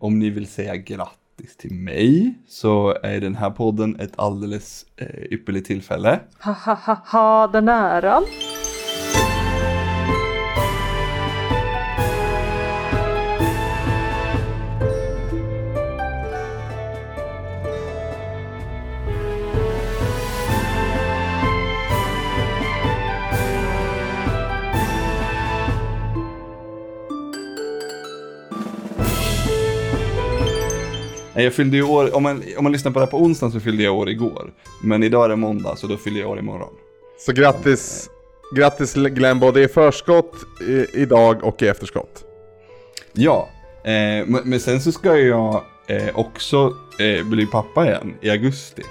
om ni vill säga grattis till mig så är den här podden ett alldeles eh, ypperligt tillfälle. Ha ha ha ha den äran. Jag fyllde ju år, om man, om man lyssnar på det här på onsdagen så fyllde jag år igår. Men idag är det måndag så då fyller jag år imorgon. Så grattis, grattis Glenn både i förskott, i, idag och i efterskott. Ja, eh, men, men sen så ska jag eh, också eh, bli pappa igen i augusti.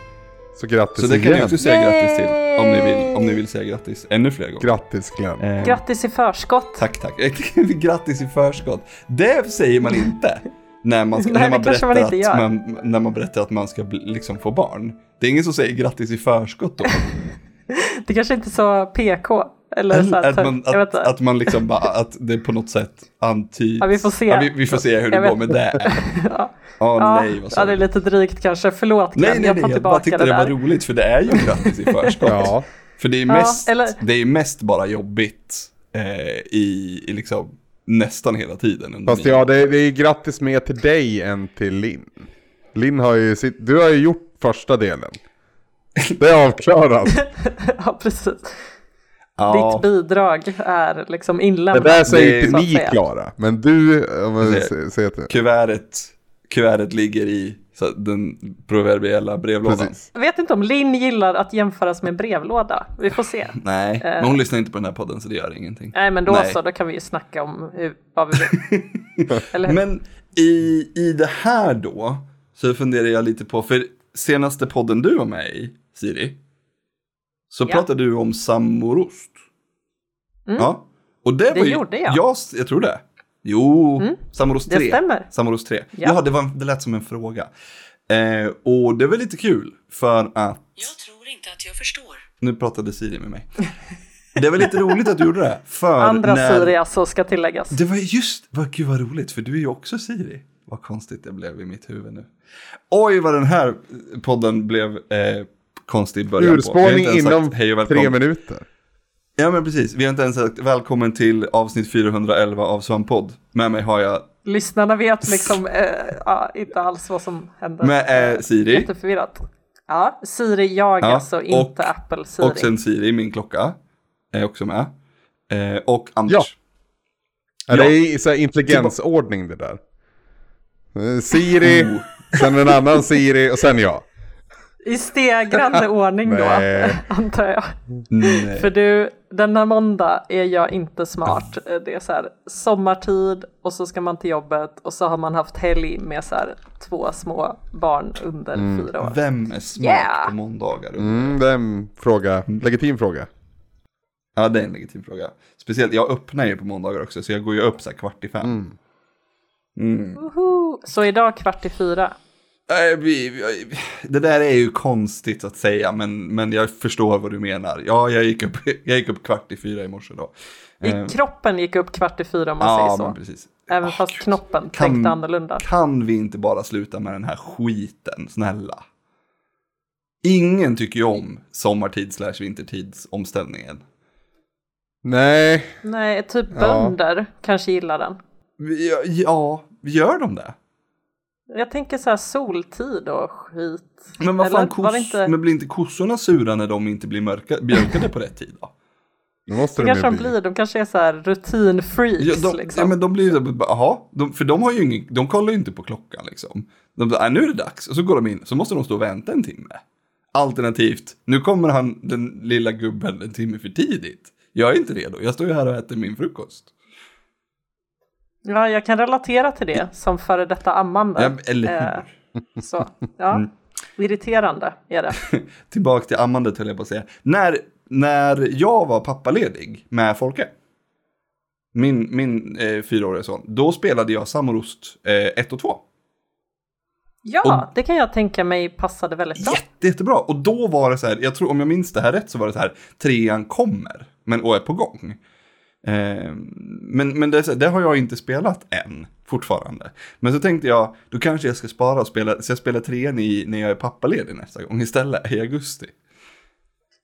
Så grattis Så det kan igen. ni också säga grattis till om ni vill, om ni vill säga grattis ännu fler gånger. Grattis Glenn. Eh, Grattis i förskott. Tack, tack. Grattis i förskott. Det säger man inte. När man, ska, Nej, när, man man berättar inte att man, när man berättar att man ska bli, liksom få barn. Det är ingen som säger grattis i förskott då. Det kanske inte är så PK. Eller så att, man, jag vet att, inte. att man liksom bara, att det på något sätt antyds. Ja, vi får se. Ja, vi, vi får se hur det Jag går vet. med det. ja. Ja, nej, vad ja, det är lite drygt kanske. Förlåt Glenn, Nej, nej, jag nej, tar jag bara tillbaka tyckte det det var roligt för det är ju grattis i förskott. Ja. För det är Ja, mest, eller- det är mest bara jobbigt eh, i, i liksom nästan hela tiden. Fast nio ja, det är, det är grattis mer till dig än till Linn. Linn har ju sitt, du har ju gjort första delen. Det är avklarat. Ja, precis. ja, Ditt bidrag är liksom Det inlämnat. där säger Det- inte ni. Klara. Men du, om man Det- sä- säger till. kuvertet, kuvertet ligger i så den proverbiella brevlådan. Precis. Jag vet inte om Linn gillar att jämföras med en brevlåda. Vi får se. Nej, men hon lyssnar inte på den här podden så det gör ingenting. Nej, men då Nej. så. Då kan vi ju snacka om hur, vad vi vill. Men i, i det här då, så funderar jag lite på, för senaste podden du var med i, Siri, så Ja. pratade du om samorost. Mm. Ja, och det, Det var ju, gjorde jag. Jag, jag tror det. Jo, samorost Det 3. stämmer. Samorost 3. Ja, Ja. det, var, det lät som en fråga. Eh, och det var lite kul, för att Jag tror inte att jag förstår. nu pratade Siri med mig. Det var lite roligt att du gjorde det. För Andra när... Siri alltså ska tilläggas. Det var just, vad, gud vad roligt, för du är ju också Siri. Vad konstigt det blev i mitt huvud nu. Oj, vad den här podden blev eh, konstig i början på. Urspårning ens sagt inom hej och tre minuter. Ja, men precis. Vi har inte ens sagt välkommen till avsnitt 411 av Svampodd. Med mig har jag Lyssnarna vet liksom ja, inte alls vad som händer. med eh, Siri. Jätteförvirrat. Ja, Siri jag Ja, alltså, inte och- Apple Siri. Och sen Siri, min klocka, är också med. Eh, och Anders. Ja. Ja. Det är så här intelligensordning det där. Siri, Oh. sen en annan Siri och sen jag. I stegrande ordning då, antar jag. Nej. För du, denna måndag är jag inte smart. Det är så här sommartid och så ska man till jobbet och så har man haft helg med så här två små barn under fyra år. Vem är smart Yeah. på måndagar? Mm, en fråga, legitim fråga. Ja, det är en legitim fråga. Speciellt, jag öppnar ju på måndagar också, så jag går ju upp så här kvart i fem. Woho! Så idag kvart i fyra. Det där är ju konstigt att säga, men, men jag förstår vad du menar. Ja, jag gick upp, jag gick upp kvart i fyra i morse då. I Eh, kroppen gick upp kvart i fyra om man ja, säger men så. precis. Även Åh, fast Gud. knoppen Kan- tänkte annorlunda. Kan vi inte bara sluta med den här skiten, snälla? Ingen tycker ju om sommartid slash vintertidsomställningen. Nej, Nej, typ Ja. bönder kanske gillar den. Ja, ja, gör de det? Jag tänker så här soltid och skit. Men vad fan, kos, inte... men blir inte kossorna sura när de inte blir mörka, mjölkade på rätt tid då? det måste Det de kanske de bli. blir, de kanske är så här rutinfreaks Ja, de, liksom. ja, men de blir ju så jaha, för de har ju ingen, de kollar ju inte på klockan liksom. De bara, "Nej, nu är det dags, och så går de in, så måste de stå och vänta en timme. Alternativt, nu kommer han, den lilla gubben, en timme för tidigt. Jag är inte redo, jag står ju här och äter min frukost. Ja, jag kan relatera till det som före detta ammande. Ja, eller hur? Eh, så, ja. Mm. Irriterande är det. Tillbaka till ammandet höll jag på att säga. När, när jag var pappaledig med Folke, min, min eh, fyraåriga son, då spelade jag Samorost 1 och 2. Ja, det kan jag tänka mig passade väldigt bra. Jätte, jättebra. Och då var det så här, jag tror om jag minns det här rätt så var det så här, trean kommer, men och är på gång. Eh, men men det, det har jag inte spelat än, fortfarande. Men så tänkte jag, då kanske jag ska spara och spela, så jag spelar trean i, när jag är pappaledig nästa gång istället, i augusti.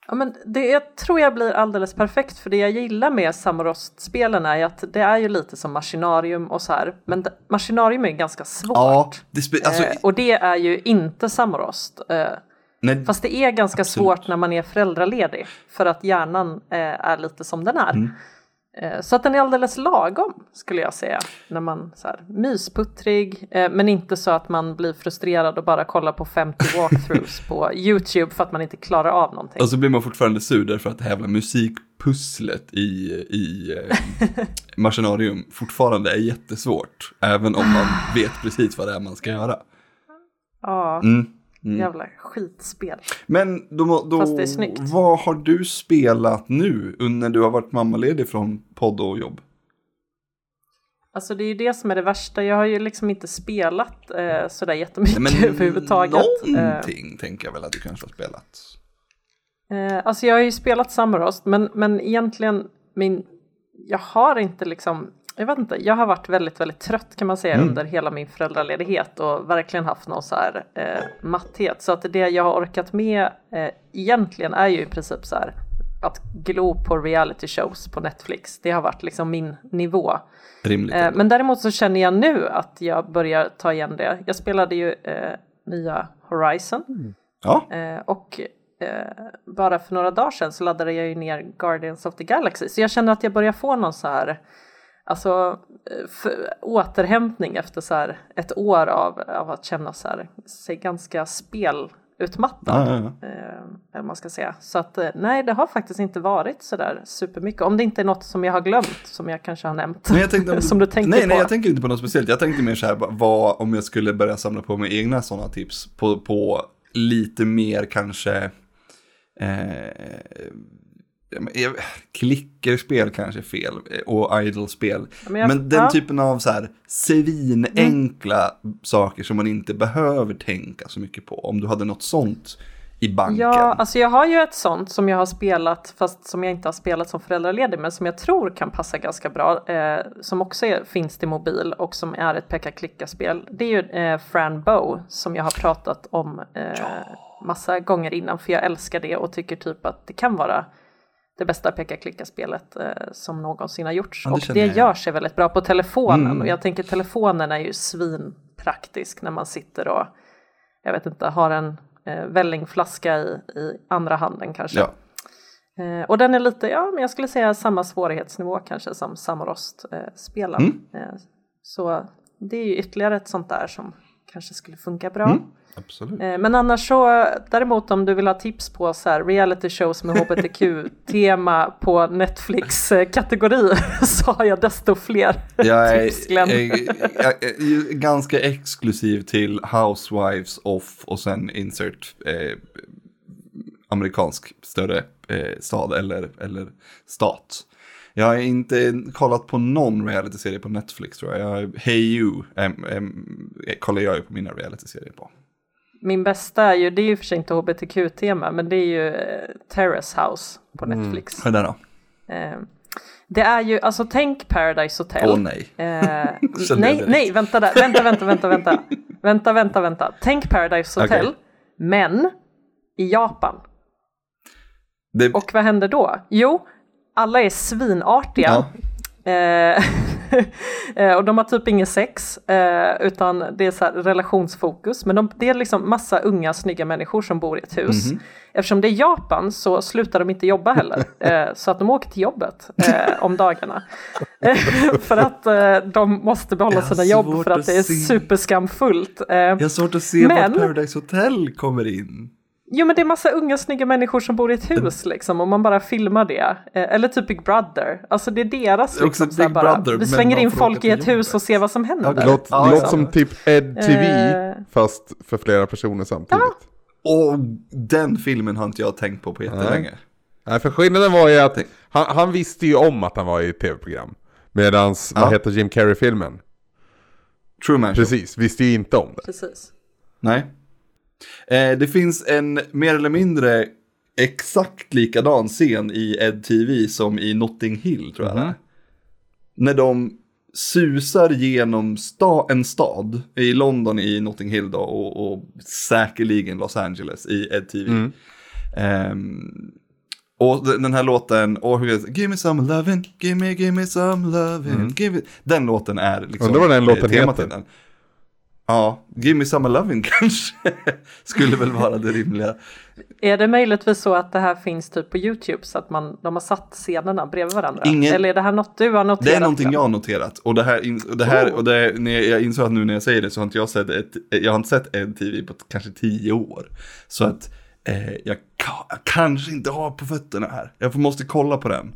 Ja, men det jag tror jag blir alldeles perfekt för det jag gillar med Samorost-spelen är att det är ju lite som Machinarium och så här. Men det, Machinarium är ganska svårt. Ja, det alltså, eh, och det är ju inte Samorost. Eh, nej, fast det är ganska svårt när man är föräldraledig för att hjärnan eh, är lite som den är. Mm. Eh, så att den är alldeles lagom skulle jag säga. När man så här, mysputtrig eh, men inte så att man blir frustrerad och bara kollar på 50 walkthroughs på YouTube för att man inte klarar av någonting. och så blir man fortfarande sur därför att det här musikpusslet i, i eh, Machinarium fortfarande är jättesvårt. Även om man vet precis vad det är man ska göra. Ja, Mm. Mm. jävla skitspel. Men då, då, Fast det är snyggt. vad har du spelat nu när du har varit mammaledig från podd och jobb? Alltså det är ju det som är det värsta. Jag har ju liksom inte spelat eh, sådär jättemycket Nej, men överhuvudtaget. Eh, någonting tänker jag väl att du kanske har spelat. Eh, alltså jag har ju spelat Samorost men, men egentligen min, jag har inte liksom, jag vet inte, jag har varit väldigt väldigt trött kan man säga Mm. under hela min föräldraledighet och verkligen haft någon så här eh, matthet. Så att det jag har orkat med eh, egentligen är ju i princip så här att glo på reality shows på Netflix. Det har varit liksom min nivå. Rimligt. Eh, men däremot så känner jag nu att jag börjar ta igen det. Jag spelade ju eh, nya Horizon. ja, Eh, och eh, bara för några dagar sedan så laddade jag ju ner Guardians of the Galaxy. Så jag känner att jag börjar få någon så här, alltså eh, återhämtning efter så här ett år av, av att känna så här, sig ganska spelutmattad. ja, ja, ja. Eh, eller man ska säga. Så att eh, nej, det har faktiskt inte varit så där supermycket. Om det inte är något som jag har glömt, som jag kanske har nämnt. Nej, jag tänkte, som du tänker nej, på. Nej, jag tänker inte på något speciellt. Jag tänkte mer så här, vad om jag skulle börja samla på mig egna sådana tips på, på lite mer kanske eh, klickerspel kanske är fel eh, och idle-spel. men Men, jag- den ja. typen av så här svinenkla saker som man inte behöver tänka så mycket på. Om du hade något sånt i banken. Ja, alltså jag har ju ett sånt som jag har spelat, fast som jag inte har spelat som föräldraledig, men som jag tror kan passa ganska bra, eh, som också är, finns till mobil och som är ett peka-klicka-spel. Det är ju eh, Fran Bow som jag har pratat om eh, massa gånger innan, för jag älskar det och tycker typ att det kan vara det bästa peka-klicka-spelet eh, som någonsin har gjorts. Ja, det och det jag gör sig väldigt bra på telefonen Mm. och jag tänker telefonen är ju svinpraktisk när man sitter och jag vet inte, har en eh, vällingflaska i, i andra handen kanske. Ja. Eh, och den är lite, ja men jag skulle säga samma svårighetsnivå kanske som Samorost-spelen. Mm. Eh, så det är ju ytterligare ett sånt där som kanske skulle funka bra. Mm, absolut. Eh, Men annars så, däremot om du vill ha tips på så här reality shows med hbtq-tema på Netflix-kategori så har jag desto fler Jag tips Glenn. är, är, är ganska exklusiv till Housewives of och sen insert eh, amerikansk större eh, stad eller, eller stat. Jag har inte kollat på någon realityserie på Netflix tror jag. jag hey You em, em, kollar jag ju på mina realityserier på. Min bästa är ju, det är ju för sig inte hbtq-tema, men det är ju eh, Terrace House på Netflix. Vad är det då? Eh, det är ju, alltså tänk Paradise Hotel. Åh nej. Eh, nej, nej, vänta där, vänta, vänta, vänta, vänta, vänta, vänta, vänta. Tänk Paradise Hotel, Okej. men i Japan. Det, Och vad händer då? Jo, alla är svinartiga. ja, Eh, eh, och de har typ inget sex, eh, utan det är så här relationsfokus. Men de, det är liksom massa unga snygga människor som bor i ett hus. Mhm. Eftersom det är Japan så slutar de inte jobba heller. Eh, så att de åker till jobbet eh, om dagarna. Eh, för att de måste behålla sina jobb för att att det är superskamfullt. Jag har svårt att se Men- var Paradise Hotel kommer in. Jo men det är massa unga snygga människor som bor i ett hus liksom och man bara filmar det. Eh, eller typ Big Brother. Alltså det är deras liksom, Big bara, Brother, Vi slänger man in folk i ett hus och ser vad som händer. Okej. Låt, Ja, låt ja. som typ Ed TV Eh. fast för flera personer samtidigt. Och den filmen har inte jag tänkt på på jättelänge. Nej, för skillnaden var ju att han, han visste ju om att han var i ett tv-program. Medans, Ja. vad heter Jim Carrey-filmen? Truman Show. Precis, visste ju inte om det. Precis. Nej. Eh, det finns en mer eller mindre exakt likadan scen i Ed TV som i Notting Hill tror jag är. när de susar genom sta en stad, i London, i Notting Hill då, och, och säkerligen Los Angeles i Ed TV. Mm. Ehm, och den här låten, och hur? Give me some lovin', give me, give me some lovin', give me... Den låten är liksom... Undrar vad den låten heter. den. Ja, give me some lovin' kanske skulle väl vara det rimliga. Är det möjligtvis så att det här finns typ på YouTube så att man, de har satt scenerna bredvid varandra? Ingen- Eller är det här något du har noterat? Det är någonting jag har noterat. Och det här, och det här Oh. och det, när jag, insåg att nu när jag säger det så har inte jag sett ett, jag har inte sett en TV på kanske tio år. Så att eh, jag, jag kanske inte har på fötterna här. Jag måste kolla på den.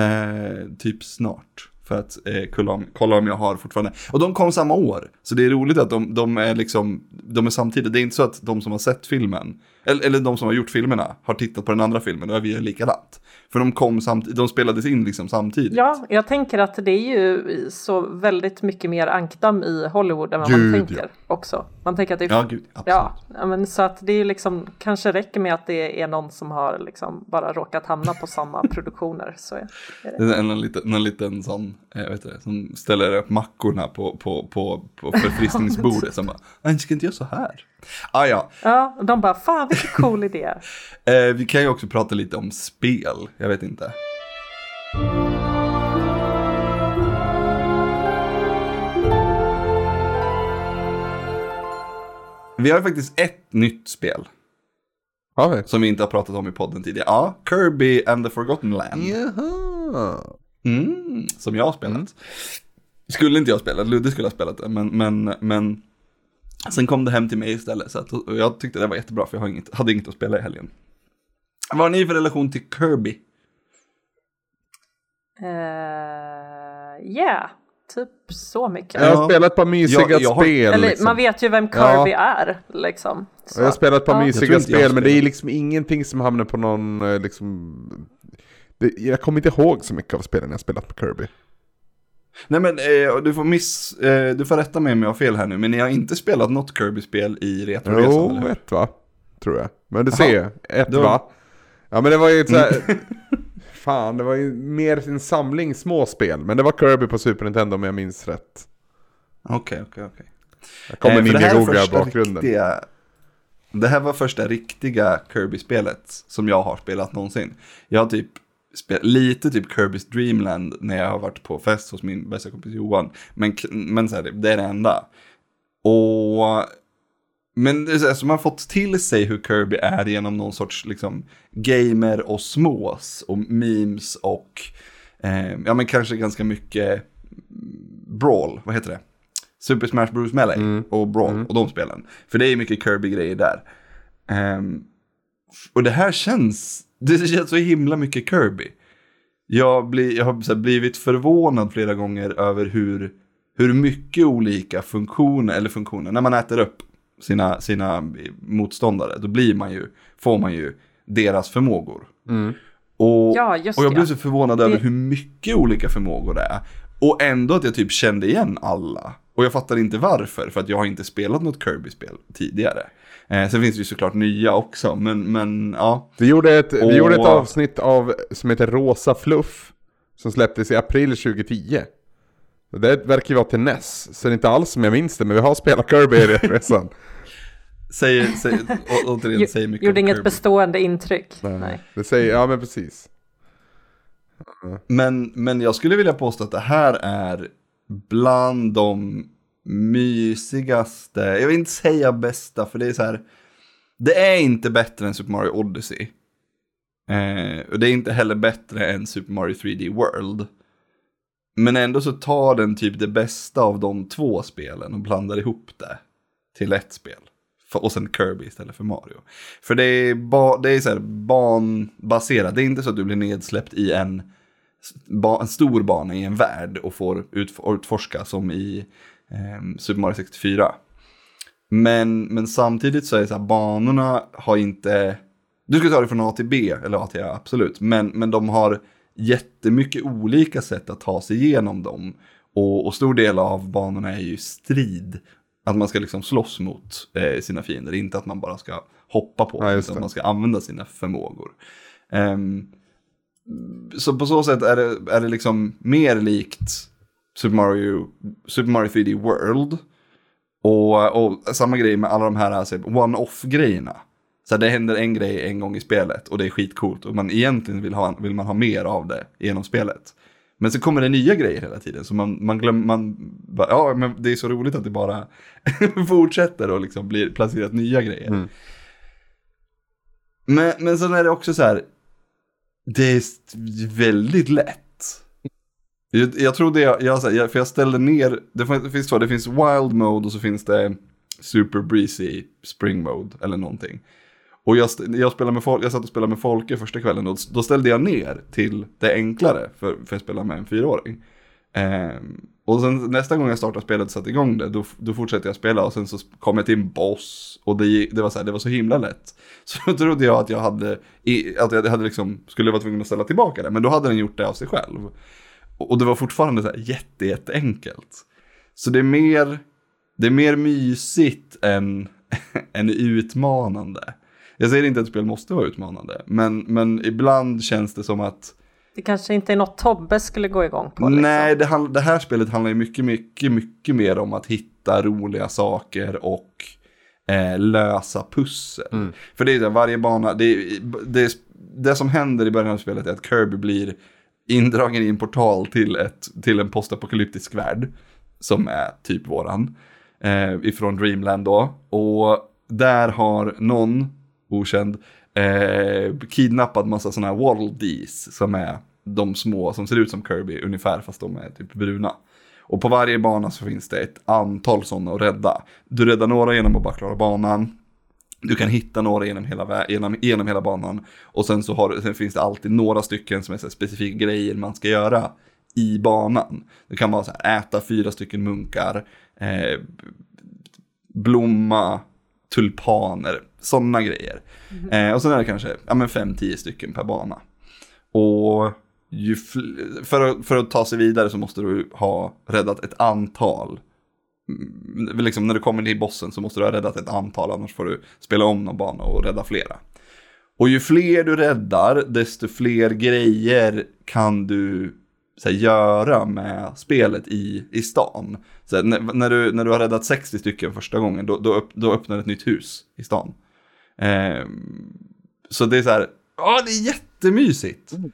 Eh, typ snart. För att eh, kolla, om, kolla om jag har fortfarande. Och de kom samma år. Så det är roligt att de, de är liksom, de är samtidigt. Det är inte så att de som har sett filmen, eller, eller de som har gjort filmerna, har tittat på den andra filmen och vi är likadant. För de kom samtidigt, de spelades in liksom samtidigt. Ja, jag tänker att det är ju så väldigt mycket mer ankdam i Hollywood än vad man Gud, tänker ja. också. Man tänker att det är Ja, gud, absolut. Ja, men så att det är liksom kanske räcker med att det är någon som har liksom bara råkat hamna på samma produktioner. Så är det. Det är en, en, liten, en liten sån, eh, vet du, som ställer upp mackorna på, på, på, på förfriskningsbordet. som bara, nej, ska inte göra så här. Ah, ja, Ja, och de bara fan vilken cool idé. eh, vi kan ju också prata lite om spel, jag vet inte. Vi har ju faktiskt ett nytt spel Har vi? som vi inte har pratat om i podden tidigare. Ja, Kirby and the Forgotten Land. Jaha. Mm, som jag har spelat. Skulle inte jag spela, Ludde skulle ha spelat det, men, men, men sen kom det hem till mig istället. Så att, och jag tyckte det var jättebra, för jag har inget, hade inget att spela i helgen. Vad har ni för relation till Kirby? Eh, yeah, typ så mycket. Jag har Ja. spelat ett par mysiga Jag- jag har- spel. Eller liksom. man vet ju vem Ja. Kirby är liksom. Så. Jag har spelat ett par Ja. Mysiga spel, men det är liksom ingenting som hamnar på någon, eh, liksom... Det, jag kommer inte ihåg så mycket av spelen jag spelat med Kirby. Nej men eh, du, får miss, eh, du får rätta mig om jag har fel här nu, men ni har inte spelat något Kirby-spel i Retroresan, eller Jo, hur? ett va? Tror jag. Men du ser, ett Då- va? Ja men det var ju ett så här... Fan, det var ju mer en samling små spel. Men det var Kirby på Super Nintendo om jag minns rätt. Okej, okej, okej. Jag kommer Eh, för in det i här är googla första bakgrunden. Riktiga, det här var första riktiga Kirby-spelet som jag har spelat någonsin. Jag har typ lite typ Kirby's Dreamland när jag har varit på fest hos min bästa kompis Johan. Men, men så här, det är det enda. Och men det är så här, så man har fått till sig hur Kirby är genom någon sorts liksom gamer och smås och memes och eh, ja men kanske ganska mycket brawl, vad heter det? Super Smash Bros Melee och Brawl och de spelen. För det är mycket Kirby-grejer där. Ehm, och det här känns, det känns så himla mycket Kirby. Jag, blir, jag har så här, blivit förvånad flera gånger över hur, hur mycket olika funktioner, eller funktioner, när man äter upp sina, sina motståndare, då blir man ju, får man ju deras förmågor. Och, Ja, just och jag blev ja. så förvånad över Det- hur mycket olika förmågor det är. Och ändå att jag typ kände igen alla. Och jag fattar inte varför, för att jag har inte spelat något Kirby-spel tidigare. Eh, sen finns det ju såklart nya också, men, men ja. Vi gjorde, ett, vi Och- gjorde ett avsnitt av, som heter Rosa Fluff. Som släpptes i april 2010. Det verkar ju vara till NES. Så det är inte alls som jag minns det, men vi har spelat Kirby i resan. Säger, säger, å, återigen, säger mycket Gjorde inget Kirby. bestående intryck. Nej. Det säger, ja men precis. Men, men jag skulle vilja påstå att det här är bland de mysigaste, jag vill inte säga bästa, för det är så här, det är inte bättre än Super Mario Odyssey. Eh, och det är inte heller bättre än Super Mario 3D World. Men ändå så tar den typ det bästa av de två spelen och blandar ihop det till ett spel. För- Och sen Kirby istället för Mario. För det är, ba, det är så här banbaserat, det är inte så att du blir nedsläppt i en, ba, en stor bana i en värld och får utforska som i ehm, Super Mario 64. Men, men samtidigt så är det så här, banorna har inte, du ska ta det från A till B, eller A till A absolut, men, men de har jättemycket olika sätt att ta sig igenom dem. Och, och stor del av banorna är ju strid. Att man ska liksom slåss mot eh, sina fiender, inte att man bara ska hoppa på Ja, utan man ska använda sina förmågor. Ehm, så på så sätt är det, är det liksom mer likt Super Mario, Super Mario 3D World. Och, och samma grej med alla de här alltså, one-off-grejerna. Så det händer en grej en gång i spelet och det är skitcoolt och man egentligen vill, ha, vill man ha mer av det genom spelet. Men så kommer det nya grejer hela tiden så man, man glömmer, man, bara, ja men det är så roligt att det bara fortsätter och liksom blir placerat nya grejer. Mm. Men, men sen är det också så här, det är väldigt lätt. Jag, jag trodde jag, jag, jag, för jag ställde ner, det finns, två, det finns wild mode och så finns det super breezy spring mode eller någonting. Och jag, jag, spelade med folk, jag satt och spelade med Folke första kvällen och då ställde jag ner till det enklare för, för att spela med en fyraåring. Ehm, och sen nästa gång jag startade spelet och satte igång det, då, då fortsatte jag spela och sen så kom jag till en boss och det, det, var, så här, det var så himla lätt. Så då trodde jag att jag hade, att jag hade liksom, skulle vara tvungen att ställa tillbaka det, men då hade den gjort det av sig själv. Och, det var fortfarande så här jätte, jätteenkelt. Så det är mer, det är mer mysigt än, än utmanande. Jag säger inte att spel måste vara utmanande, men, men ibland känns det som att Det kanske inte är något Tobbe skulle gå igång på. Liksom. Nej, det, det här spelet handlar ju mycket, mycket, mycket mer om att hitta roliga saker och eh, lösa pussel. För det är varje bana, det, det, det som händer i början av spelet är att Kirby blir indragen i en portal till, ett, till en postapokalyptisk värld. Som är typ våran. Eh, ifrån Dreamland då. Och där har någon, okänd, eh, kidnappat massa sådana här Waldees, Som är de små som ser ut som Kirby ungefär fast de är typ bruna. Och på varje bana så finns det ett antal sådana att rädda. Du räddar några genom att bara klara banan. Du kan hitta några genom hela, genom, genom hela banan. Och sen så har, sen finns det alltid några stycken som är specifika grejer man ska göra i banan. Det kan vara så här, äta fyra stycken munkar, eh, blomma, tulpaner, sådana grejer. Eh, och sen är det kanske ja, men fem, tio stycken per bana. Och för, att, för att ta sig vidare så måste du ha räddat ett antal. Mm, liksom när du kommer till bossen så måste du ha räddat ett antal, annars får du spela om någon bana och rädda flera. Och ju fler du räddar, desto fler grejer kan du så här, göra med spelet i, i stan. Så här, när, när, du, när du har räddat 60 stycken första gången, då, då, upp, då öppnar ett nytt hus i stan. Eh, så det är så här, ja det är jättemysigt. Mm.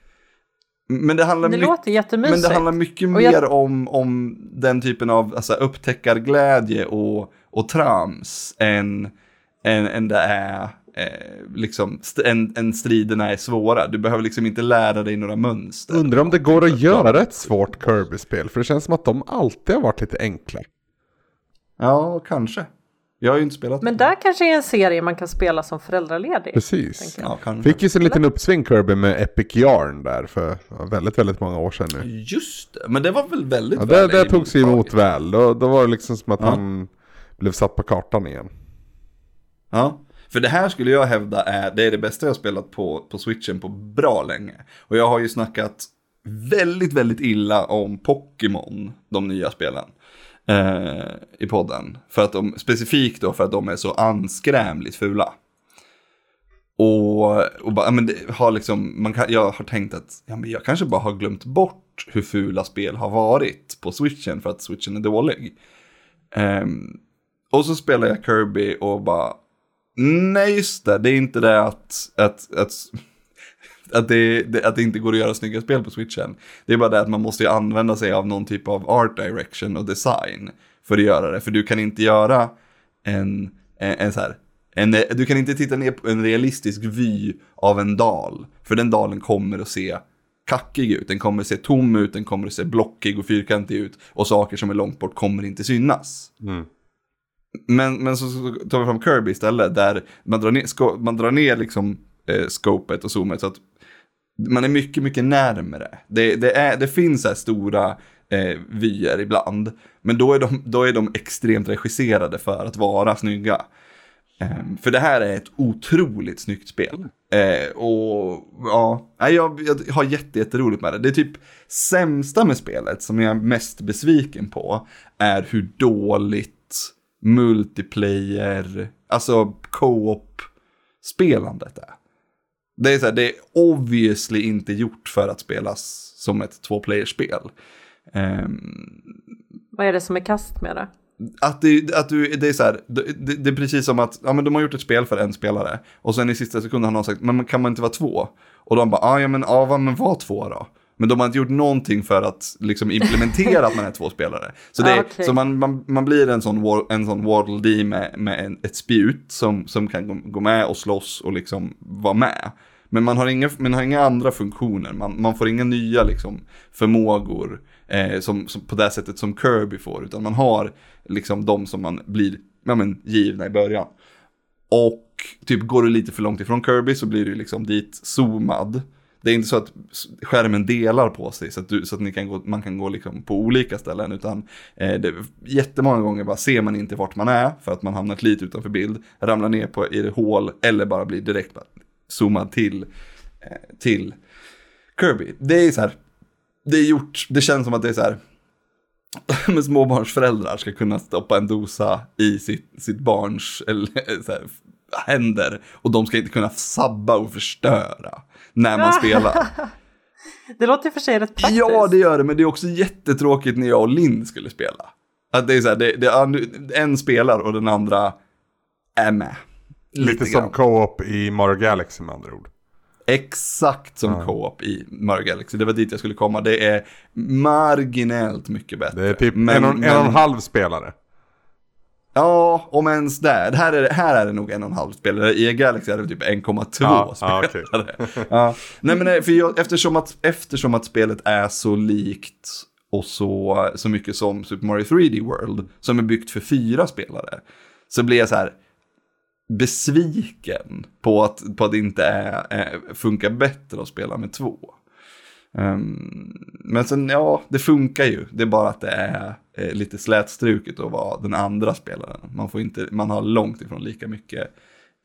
Men det handlar Det mycket låter jättemysigt. men det handlar mycket jag- mer om, om den typen av alltså, upptäckarglädje och, och trams än, än, än det är eh, liksom, st- än, än striderna är svåra. Du behöver liksom inte lära dig några mönster. Undrar om det går att göra ett svårt Kirby-spel, för det känns som att de alltid har varit lite enkla. Ja, kanske. Jag har ju inte spelat. Men där kanske är en serie man kan spela som föräldraledig. Precis. Ja, kanske. Fick ju sin liten uppsving Kirby med Epic Yarn där för väldigt, väldigt många år sedan nu. Just det, men det var väl väldigt Ja, det, väl det tog sig emot väl. Då, då var det liksom som att Ja. han blev satt på kartan igen. Ja, för det här skulle jag hävda är det, är det bästa jag har spelat på, på switchen på bra länge. Och jag har ju snackat väldigt, väldigt illa om Pokémon, de nya spelen. Eh, I podden. För att de, specifikt då för att de är så anskrämligt fula. Och, och bara, men det har liksom, man kan, jag har tänkt att ja, men jag kanske bara har glömt bort hur fula spel har varit på switchen för att switchen är dålig. Um, och så spelar jag Kirby och bara, nej just det, det är inte det att, att, att, att, det, det, att det inte går att göra snygga spel på switchen. Det är bara det att man måste ju använda sig av någon typ av art direction och design för att göra det. För du kan inte göra en, en, en så här, en, du kan inte titta ner på en realistisk vy av en dal. För den dalen kommer att se kackig ut, den kommer att se tom ut, den kommer att se blockig och fyrkantig ut. Och saker som är långt bort kommer inte synas. Men, men så, tar vi fram Kirby istället, där man drar ner, man drar ner liksom, eh, scopet och zoomet så att man är mycket, mycket närmare. Det, det, är, det finns så här stora eh, vyer ibland, men då är, de, då är de extremt regisserade för att vara snygga. Ehm, för det här är ett otroligt snyggt spel. Eh, och ja, jag, jag har jätte, jätteroligt med det. Det är typ sämsta med spelet, som jag är mest besviken på, är hur dåligt multiplayer, alltså co-op spelandet är. Det är så här, det är obviously inte gjort för att spelas som ett två-player-spel. Ehm, Vad är det som är kast med det? att det, att du, det är så här, det, det, är precis som att, ja men de har gjort ett spel för en spelare. Och sen i sista sekunden har någon sagt, men kan man inte vara två? Och de bara, ah, ja men, ah, vad, men var två då? Men de har inte gjort någonting för att liksom implementera att man är två spelare. Så, det, är- Ah, så man, man, man blir en sån, war- en sån Waddle Dee med, med en, ett spjut som, som kan gå, gå med och slåss och liksom vara med. Men man har inga, man har inga andra funktioner, man, man får inga nya liksom, förmågor eh, som, som, på det sättet som Kirby får, utan man har liksom de som man blir ja, men, givna i början. Och typ går du lite för långt ifrån Kirby så blir du liksom dit zoomad. Det är inte så att skärmen delar på sig så att, du, så att ni kan gå, man kan gå liksom på olika ställen utan eh, det, jättemånga gånger bara ser man inte vart man är för att man hamnat lite utanför bild, ramlar ner på, i ett hål eller bara blir direkt bara zoomad till, eh, till Kirby. Det är så här, det är gjort, det känns som att det är så här, med småbarnsföräldrar ska kunna stoppa en dosa i sitt, sitt barns eller, så här, händer och de ska inte kunna sabba och förstöra när man spelar. Det låter för sig rätt praktiskt. Ja, det gör det, men det är också jättetråkigt när jag och Linn skulle spela. Att det är så här, det, det, ja, en spelar och den andra är med. Lite som grann. co-op i Mario Galaxy med andra ord. Exakt som co-op i Mario Galaxy. Det var dit jag skulle komma. Det är marginellt mycket bättre. Det är typ Men- en, och, en men- och en halv spelare. Ja, om ens där. Här är det, här är det nog en och en halv spelare. I Galaxy är det typ 1,2 Ja, spelare. ja, okej. ja. Nej men nej, för jag, eftersom, att, eftersom att spelet är så likt och så, så mycket som Super Mario 3D World, som är byggt för fyra spelare, så blir jag så här besviken på att, på att det inte är, är, funkar bättre att spela med två. Ehm, men sen, ja, det funkar ju. Det är bara att det är eh, lite slätstruket att vara den andra spelaren. Man, får inte, man har långt ifrån lika mycket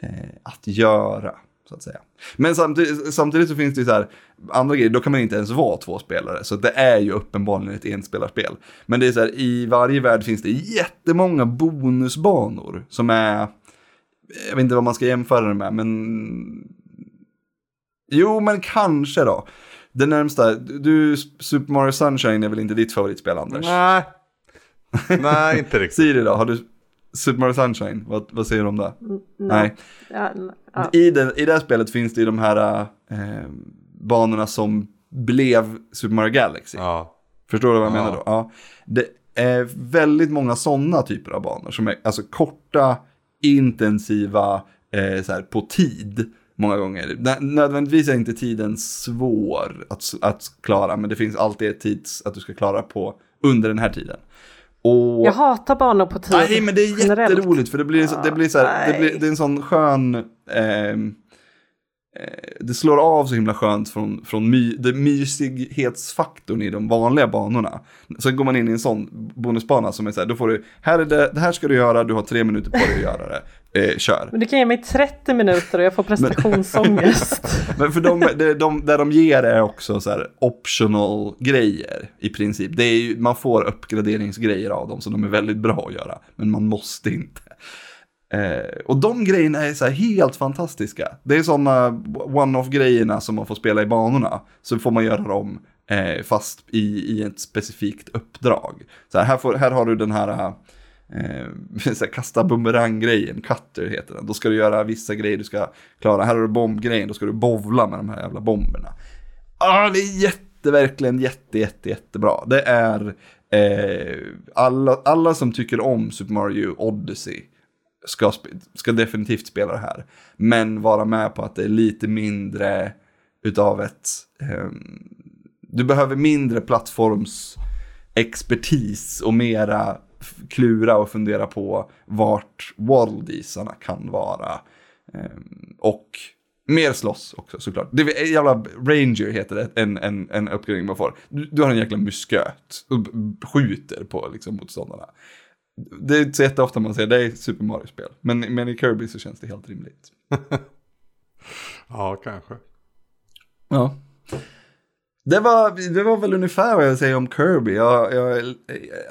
eh, att göra, så att säga. Men samtidigt, samtidigt så finns det ju så här, andra grejer, då kan man inte ens vara två spelare. Så det är ju uppenbarligen ett enspelarspel. Men det är så här, i varje värld finns det jättemånga bonusbanor som är, jag vet inte vad man ska jämföra det med, men Jo, men kanske då. Det närmsta, du, Super Mario Sunshine är väl inte ditt favoritspel, Anders? Nej. Nej, inte riktigt. Siri då, har du Super Mario Sunshine? Vad, vad säger du om det? Nej. Ja. I, det, I det här spelet finns det ju de här eh, banorna som blev Super Mario Galaxy. Ja. Förstår du vad jag Ja. menar då? Ja. Det är väldigt många sådana typer av banor som är alltså korta, intensiva, eh, så här, på tid många gånger. Nö- Nödvändigtvis är inte tiden svår att, att klara, men det finns alltid ett tids att du ska klara på under den här tiden. Och... Jag hatar banor på tid. Nej, men det är generellt. jätteroligt för det blir, så, det blir så här, det, blir, det är en sån skön... ehm, eh, det slår av så himla skönt från, från my, det mysighetsfaktorn i de vanliga banorna. Sen går man in i en sån bonusbana som är så här, då får du, här är det, det här ska du göra, du har tre minuter på dig att göra det. Eh, kör. Men du kan ge mig 30 minuter och jag får prestationsångest. Men för de, de, de, där de ger är också så här optional grejer i princip. Det är ju, man får uppgraderingsgrejer av dem så de är väldigt bra att göra. Men man måste inte. Eh, och de grejerna är så här helt fantastiska. Det är sådana one-off grejerna som man får spela i banorna. Så får man göra dem eh, fast i, i ett specifikt uppdrag. Så här, här, får, här har du den här eh, kasta bumerang-grejen, cutter heter den. Då ska du göra vissa grejer du ska klara. Här har du bombgrejen, då ska du bovla med de här jävla bomberna. Ah, det är jätte, verkligen jätte, jätte, jättebra. Det är eh, alla, alla som tycker om Super Mario Odyssey ska, ska definitivt spela det här. Men vara med på att det är lite mindre utav ett... Eh, du behöver mindre plattformsexpertis och mera klura och fundera på vart worldisarna kan vara. Ehm, och mer slåss också såklart. Det är jävla Ranger heter det, en, en, en uppgradering man får. Du, du har en jäkla musköt och skjuter på liksom motståndarna. Det är inte så jätteofta man ser det i Super Mario-spel. Men, men i Kirby så känns det helt rimligt. Ja, kanske. Ja. Det var, det var väl ungefär vad jag säger om Kirby. Jag, jag är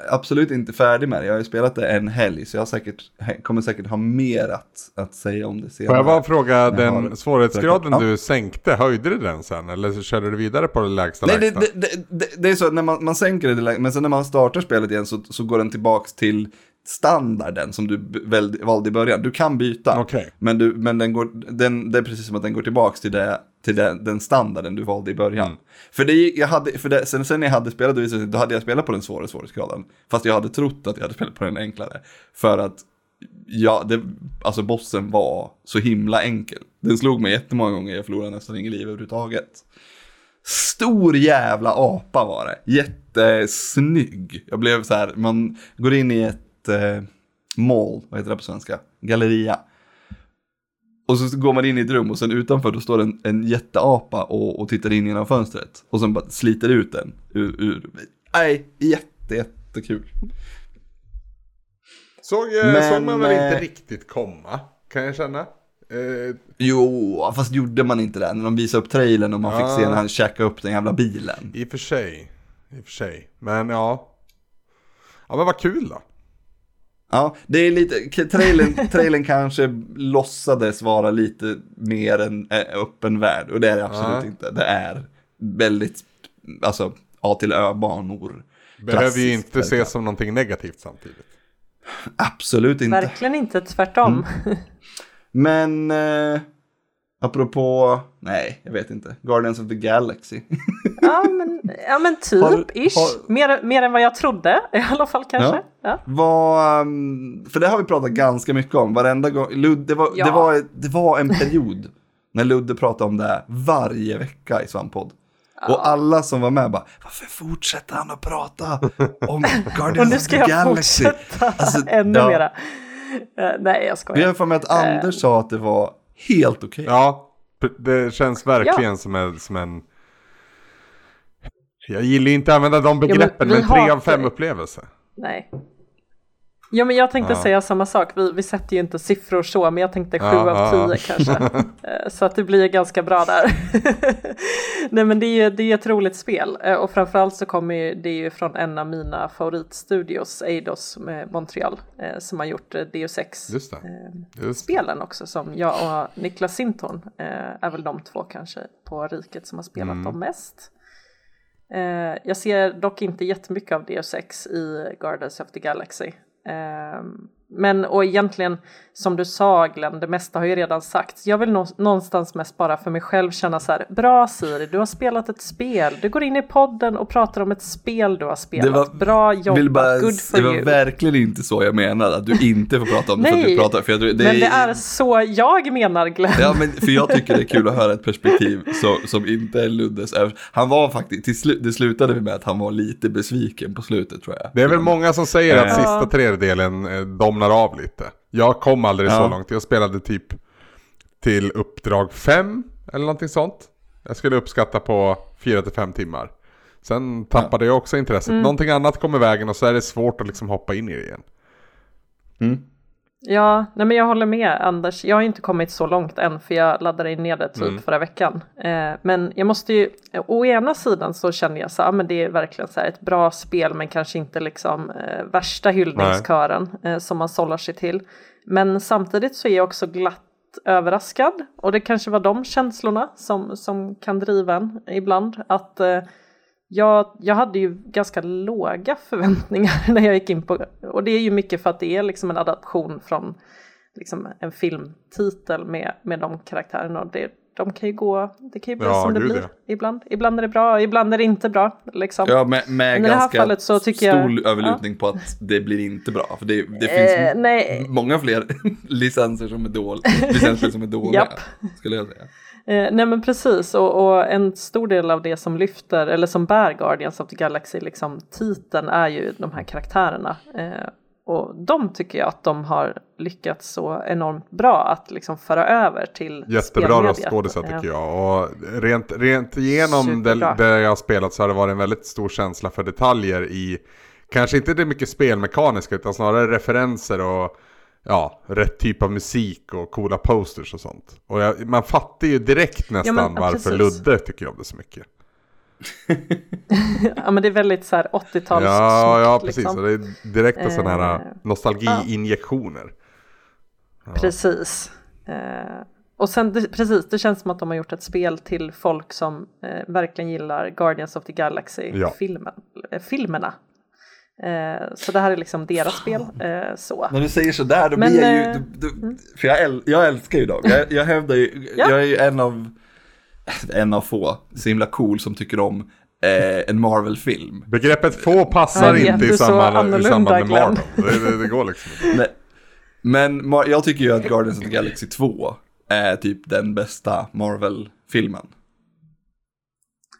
absolut inte färdig med det. Jag har ju spelat det en helg så jag har säkert, kommer säkert ha mer att, att säga om det senare. Får jag bara fråga, har den det. svårighetsgraden Ja. du sänkte, höjde du den sen? Eller så körde du vidare på det lägsta Nej, det, lägsta? det, det, det, det är så att när man, man sänker det, men sen när man startar spelet igen så, så går den tillbaks till standarden som du väl, valde i början. Du kan byta, Okej. men, du, men den går, den, det är precis som att den går tillbaks till, det, till den, den standarden du valde i början. Mm. För, det, jag hade, för det, sen, sen jag hade spelat, det då hade jag spelat på den svåra svårighetsgraden. Fast jag hade trott att jag hade spelat på den enklare. För att Ja, det, alltså bossen var så himla enkel. Den slog mig jättemånga gånger, jag förlorade nästan inget liv överhuvudtaget. Stor jävla apa var det. Jättesnygg. Jag blev så här, man går in i ett eh, mall, vad heter det på svenska? Galleria. Och så går man in i ett rum och sen utanför då står en, en jätteapa och, och tittar in genom fönstret. Och sen bara sliter ut den ur, ur. Nej, jätte, jättekul. Såg, eh, Men, såg man väl inte eh, riktigt komma, kan jag känna. Eh, Jo, fast gjorde man inte det? När de visade upp trailern och man Ja. fick se när han käkade upp den jävla bilen. I och för sig. I och för sig. Men ja. Ja men vad kul då. Ja, det är lite, trailern, trailern kanske låtsades vara lite mer en eh, öppen värld och det är det absolut Ja. inte. Det är väldigt, alltså A till Ö-banor. Behöver ju inte ses som någonting negativt samtidigt. Absolut inte. Verkligen inte, tvärtom. Mm. Men, eh, apropå, nej, jag vet inte. Guardians of the Galaxy. Ja, men, ja, men typ, Har- ish. har- Mer, mer än vad jag trodde i alla fall kanske. Ja. Ja. Vad, um, för det har vi pratat ganska mycket om. Varenda gång, Lud, det, var, Ja. det, var, det var en period när Ludde pratade om det varje vecka i Svamppodd. Och alla som var med bara, varför fortsätter han att prata om Och Guardians nu of ska the jag Galaxy? fortsätta Alltså, ännu mera. Eh, nej, jag skojar. Vi har för mig att Anders sa att det var helt okej. Ja, p- det känns verkligen som, en, som en... Jag gillar inte att använda de begreppen, vi men, tre av fem upplevelser. Nej. Ja men jag tänkte Ja. säga samma sak, vi, vi sätter ju inte siffror så men jag tänkte 7 Ja, av ja, 10 kanske. Eh, så att det blir ganska bra där. Nej men det är det är ett roligt spel Eh, och framförallt så kommer det ju från en av mina favoritstudios, Eidos med Montreal, eh, som har gjort Deus Ex. Just det. Eh, Just det. spelen också som jag och Niklas Sintorn eh, är väl de två kanske på riket som har spelat Mm. dem mest. Jag ser dock inte jättemycket av Deus Ex i Guardians of the Galaxy. Eh, men och egentligen som du sa Glenn, det mesta har ju redan sagts. Jag vill nå- någonstans mest bara för mig själv känna så här, bra Siri, du har spelat ett spel. Du går in i podden och pratar om ett spel du har spelat. bra jobbat, vill bara, good for det var you. verkligen inte så jag menade, att du inte får prata om det för att Nej, du pratar. För jag, det Men det är så jag menar Glenn. Ja, men för jag tycker det är kul att höra ett perspektiv så, som inte är Luddes. Han var faktiskt, till slut, det slutade med att han var lite besviken på slutet tror jag. Det är väl många som säger att sista tredjedelen eh, domnar av lite. Jag kom aldrig så Ja. långt. Jag spelade typ till uppdrag 5 eller någonting sånt. Jag skulle uppskatta på 4-5 timmar. Sen tappade jag också intresset. Mm. Någonting annat kom i vägen och så är det svårt att liksom hoppa in i det igen. Ja, nej men jag håller med Anders. Jag har inte kommit så långt än för jag laddade in ner det typ Mm. förra veckan. Eh, men jag måste ju, å ena sidan så känner jag så här, men det är verkligen så här ett bra spel men kanske inte liksom eh, värsta hyllningskören eh, som man sållar sig till. Men samtidigt så är jag också glatt överraskad och det kanske var de känslorna som, som kan driva en ibland. Att eh, jag, jag hade ju ganska låga förväntningar när jag gick in på och det är ju mycket för att det är liksom en adaption från liksom en filmtitel med, med de karaktärerna och det, de kan ju gå, det kan ju bli Ja, som det blir ja. ibland. Ibland är det bra, ibland är det inte bra. Liksom. Ja, med, med Men i det här ganska fallet så tycker jag- stor överlutning på att det blir inte bra. För det, det finns Eh, nej. många fler licenser som är dåliga. Licenser som är dåliga, skulle jag säga. Eh, nej men precis och, och en stor del av det som lyfter eller som bär Guardians of the Galaxy liksom titeln är ju de här karaktärerna. Eh, och de tycker jag att de har lyckats så enormt bra att liksom föra över till Jättebra röstskådisar tycker jag. Och rent, rent igenom det, det jag har spelat så har det varit en väldigt stor känsla för detaljer i Kanske inte det mycket spelmekaniska utan snarare referenser och Ja, rätt typ av musik och coola posters och sånt. Och jag, man fattar ju direkt nästan men, ja, varför precis. Ludde tycker om det så mycket. ja men det är väldigt så här 80-tals Ja, ja precis. liksom. Och det är direkta sådana här Eh, nostalgiinjektioner. Precis. Eh, och sen, det, precis, det känns som att de har gjort ett spel till folk som eh, verkligen gillar Guardians of the Ja. Galaxy-filmen, eh, filmerna. Eh, så det här är liksom deras spel. Eh, så. När du säger sådär då Men, blir jag ju, eh, du, du, för jag, äl, jag älskar ju dem. Jag, jag hävdar ju, Ja. jag är ju en av, en av få, så himla cool som tycker om eh, en Marvel-film. Begreppet få passar vet, inte du i samband, i samband med. Marvel. Det, det, det går liksom inte. Men, jag tycker ju att Guardians of the Galaxy 2 är typ den bästa Marvel-filmen.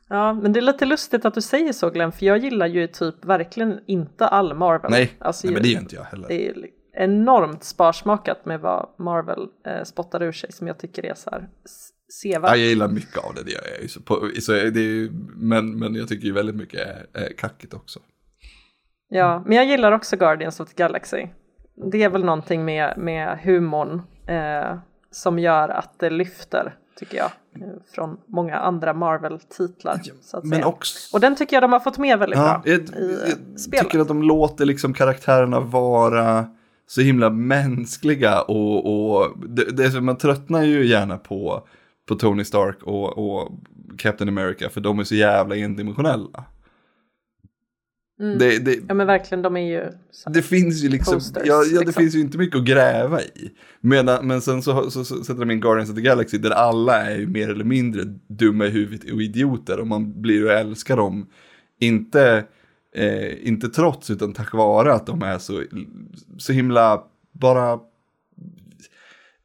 Ja, men det är lite lustigt att du säger så Glenn, för jag gillar ju typ verkligen inte all Marvel. Nej, Alltså, nej men det gör inte jag heller. Det är enormt sparsmakat med vad Marvel eh, spottar ur sig som jag tycker är så här sevärt. Ja, jag gillar mycket av det, det gör jag ju. Så på, så det ju men, men jag tycker ju väldigt mycket är, är kackigt också. Ja, men jag gillar också Guardians of the Galaxy. Det är väl någonting med, med humorn eh, som gör att det lyfter, tycker jag, eh, från många andra Marvel-titlar. Men också... Och den tycker jag de har fått med väldigt Ja, bra jag, i eh, jag spelet. tycker att de låter liksom karaktärerna vara så himla mänskliga och, och det, det man tröttnar ju gärna på, på Tony Stark och, och Captain America för de är så jävla endimensionella. Mm. Det, det, Ja men verkligen, de är ju... Det finns ju liksom, Posters, ja, ja det liksom. finns ju inte mycket att gräva i. Medan, men sen så, så, så sätter de in Guardians of the Galaxy där alla är ju mer eller mindre dumma i huvudet och idioter och man blir ju att älska dem. Inte, eh, inte trots utan tack vare att de är så, så himla bara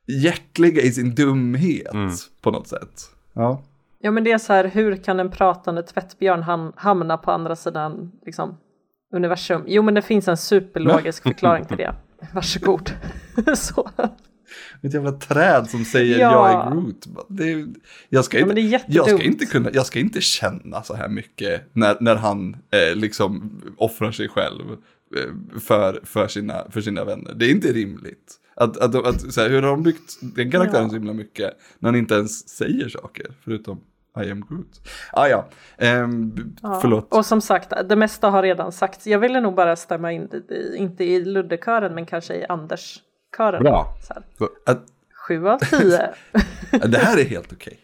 hjärtliga i sin dumhet Mm. på något sätt. Ja. Ja men det är så här, hur kan en pratande tvättbjörn ham- hamna på andra sidan liksom, universum? Jo men det finns en superlogisk förklaring till det. Varsågod. så. Ett jävla träd som säger Ja. jag är Groot. Det jag, ska Ja, inte, är jag, ska inte kunna, jag ska inte känna så här mycket när, när han eh, liksom offrar sig själv eh, för, för, sina, för sina vänner. Det är inte rimligt. Att, att, att, så här, hur har de byggt den karaktären Ja. så himla mycket när han inte ens säger saker förutom I am Groot. Ah, ja, b- Ja. förlåt. Och som sagt, det mesta har redan sagts. Jag ville nog bara stämma in, inte i Ludde-kören men kanske i Anders-kören. Bra. Så Sju av tio. det här är helt okej.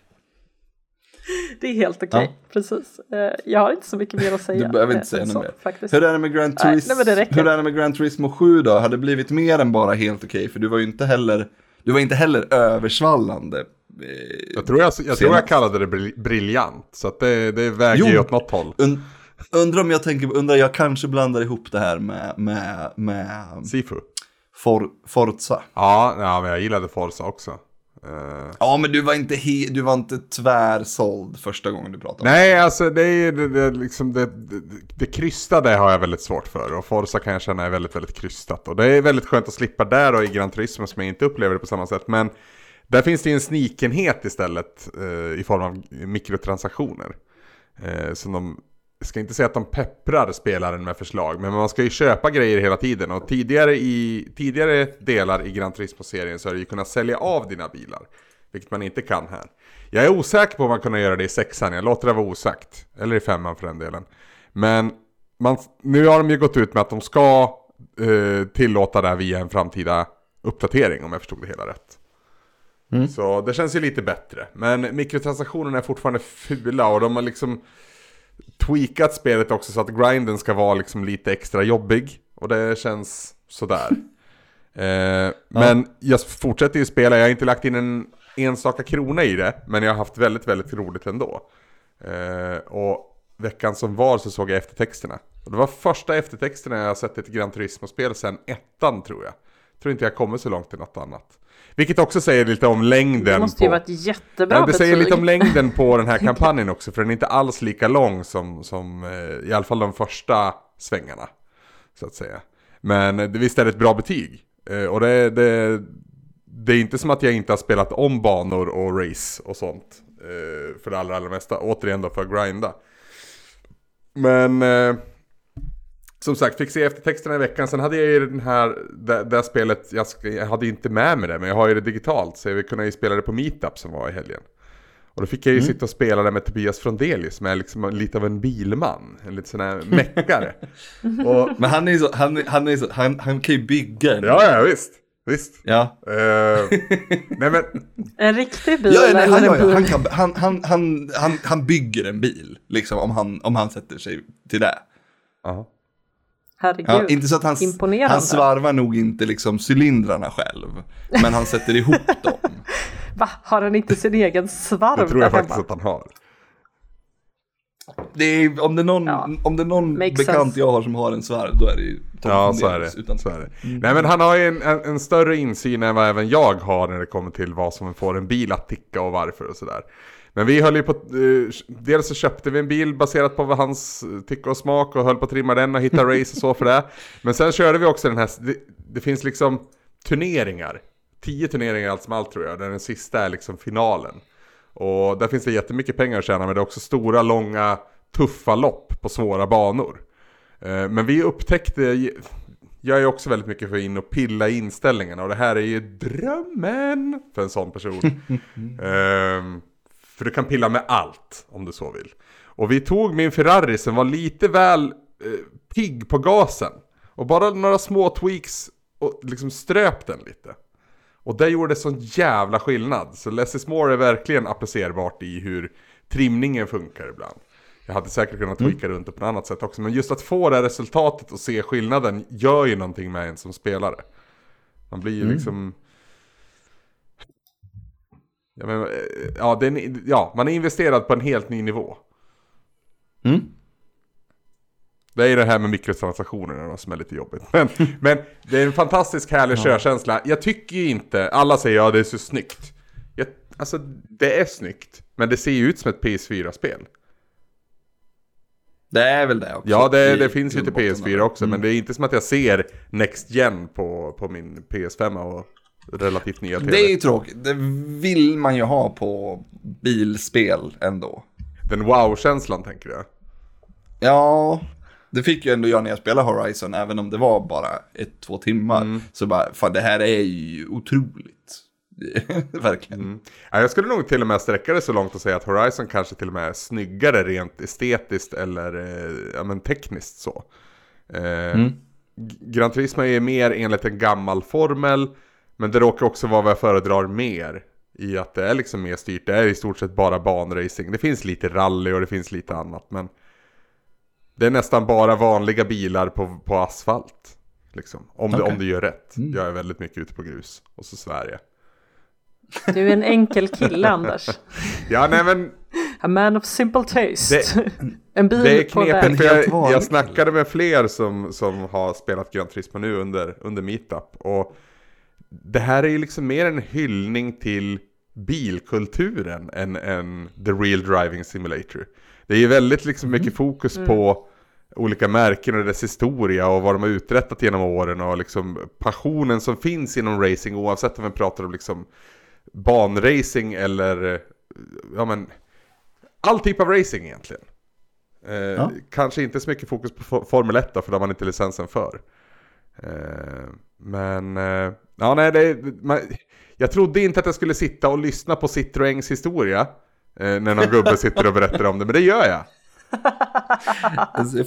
det är helt okej, precis. Eh, Jag har inte så mycket mer att säga. Du behöver eh, inte säga än något mer. Faktiskt. Hur är det med Gran Nej, Turismo? nej, räcker. Hur är det med Gran Turismo 7 då? Har det blivit mer än bara helt okej? För du var ju inte heller, du var inte heller översvallande. Eh, Jag tror jag, jag, tror jag kallade det bril- briljant. Så att det, det väger ju åt något håll. Und, undrar om jag tänker, undrar jag kanske blandar ihop det här med, med, med Sifu. For, Forza. Ja, ja, men jag gillade Forza också. Eh, Ja, men du var inte, he, du var inte tvärsåld första gången du pratade om nej, alltså det är det, det, liksom det, det, det krystade har jag väldigt svårt för. Och Forza kan jag känna är väldigt, väldigt krystat. Och det är väldigt skönt att slippa där och i Gran Turismo som jag inte upplever det på samma sätt. Men där finns det ju en snikenhet istället eh, i form av mikrotransaktioner. Eh, som de, jag ska inte säga att de pepprar spelaren med förslag, men man ska ju köpa grejer hela tiden. Och tidigare, i, tidigare delar i Gran Turismo-serien så har du ju kunnat sälja av dina bilar. Vilket man inte kan här. Jag är osäker på om man kunde göra det i sexan, jag låter det vara osagt. Eller i femman för den delen. Men man, nu har de ju gått ut med att de ska eh, tillåta det här via en framtida uppdatering om jag förstod det hela rätt. Så det känns ju lite bättre. Men mikrotransaktionerna är fortfarande fula och de har liksom tweakat spelet också så att grinden ska vara liksom lite extra jobbig. Och det känns sådär. eh, Men jag fortsätter ju spela, jag har inte lagt in en enstaka krona i det. Men jag har haft väldigt, väldigt roligt ändå. Eh, och veckan som var så såg jag eftertexterna. Och det var första eftertexterna jag har sett i ett Gran Turismo-spel sen ettan tror jag. Tror inte jag kommer så långt i något annat. Vilket också säger lite om längden Det måste ju på... vara ett jättebra Ja, det säger betyg. lite om längden på den här kampanjen också, för den är inte alls lika lång som, som eh, i alla fall de första svängarna. Så att säga. Men det visst är det ett bra betyg. Eh, och det, det, det är inte som att jag inte har spelat om banor och race och sånt. Eh, för det allra, allra mesta. Återigen då för att grinda. Men som sagt, fick se eftertexterna i veckan. Sen hade jag ju den här, det, det här spelet, jag, sk- jag hade ju inte med mig det, men jag har ju det digitalt. Så jag kunna ju spela det på Meetup som var i helgen. Och då fick jag ju sitta och spela där med Tobias Frondelius som är liksom lite av en bilman. En lite sån här meckare. och, Men han är ju så, han, han är så, han, han kan ju bygga en. ja, ja visst. Visst. Ja. Eh, nej men, En riktig bil Ja, nej, han, en ja, han, kan, han, han, han, han, han bygger en bil, liksom, om han, om han sätter sig till det. ja. Herregud. Ja, inte så att han, Imponerande. han svarvar nog inte liksom cylindrarna själv, men han sätter ihop dem. Va? Har han inte sin egen svarv Det tror jag faktiskt hemma? att han har. Det är, om det är någon, Ja. om det är någon Makes bekant sense. jag har som har en svarv, då är det ju Tom Ja, så är det. Utan, Så är det. Nej, men han har ju en, en, en större insyn än vad även jag har när det kommer till vad som får en bil att ticka och varför och sådär. Men vi höll ju på, eh, dels så köpte vi en bil baserat på vad hans eh, tycke och smak och höll på att trimma den och hitta race och så för det. Men sen körde vi också den här, det, det finns liksom turneringar. Tio turneringar allt som allt tror jag, där den sista är liksom finalen. Och där finns det jättemycket pengar att tjäna men det är också stora, långa, tuffa lopp på svåra banor. Eh, Men vi upptäckte, jag är också väldigt mycket för in och pilla i inställningarna och det här är ju drömmen för en sån person. Ehm, för du kan pilla med allt om du så vill. Och vi tog min Ferrari som var lite väl eh, pigg på gasen. Och bara några små tweaks och liksom ströp den lite. Och det gjorde sån jävla skillnad. Så Less is more är verkligen applicerbart i hur trimningen funkar ibland. Jag hade säkert kunnat tweaka runt det på ett annat sätt också. Men just att få det här resultatet och se skillnaden gör ju någonting med en som spelare. Man blir ju liksom... Ja, men, eh, ja, det är, en- ja, man är investerad på en helt ny nivå. Mm. Det är ju det här med mikrotransaktionerna som är lite jobbigt. Men, men det är en fantastisk härlig körkänsla. Jag tycker ju inte, alla säger ja det är så snyggt. Jag, alltså det är snyggt, men det ser ju ut som ett PS4-spel. Det är väl det också. Ja, det, det finns ju till grund och botten. PS4 också, men det är inte som att jag ser Next Gen på, på min PS5 och relativt nya TV. Det är ju tråkigt. Det vill man ju ha på bilspel ändå. Den wow-känslan tänker jag. Ja, det fick ju ändå jag när jag spelade Horizon, även om det var bara ett, två timmar. Mm. Så bara, fan det här är ju otroligt. Verkligen. Mm. Ja, jag skulle nog till och med sträcka det så långt och säga att Horizon kanske till och med är snyggare rent estetiskt eller eh, ja, men tekniskt så. Eh, G- Gran Turismo är mer enligt en gammal formel, men det råkar också vara vad jag föredrar mer. I att det är liksom mer styrt, det är i stort sett bara banracing. Det finns lite rally och det finns lite annat, men det är nästan bara vanliga bilar på, på asfalt. Liksom, om, det, Okej. om du gör rätt. Jag är väldigt mycket ute på grus, och så jag. Du är en enkel kille Anders. Ja, nej men A man of simple taste. en bil Det är på knepigt väg. för jag, jag snackade med fler som, som har spelat Gran Turismo nu under, under meetup och det här är ju liksom mer en hyllning till bilkulturen än, än the real driving simulator. Det är ju väldigt liksom mycket fokus på olika märken och dess historia och vad de har uträttat genom åren och liksom passionen som finns inom racing oavsett om vi pratar om liksom banracing eller ja men all typ av racing egentligen. Eh, Kanske inte så mycket fokus på for- Formel 1 då, för de har man inte licensen för. Eh, men, eh, ja nej, det, man, jag trodde inte att jag skulle sitta och lyssna på Citroëns historia. Eh, när någon gubbe sitter och berättar om det, men det gör jag.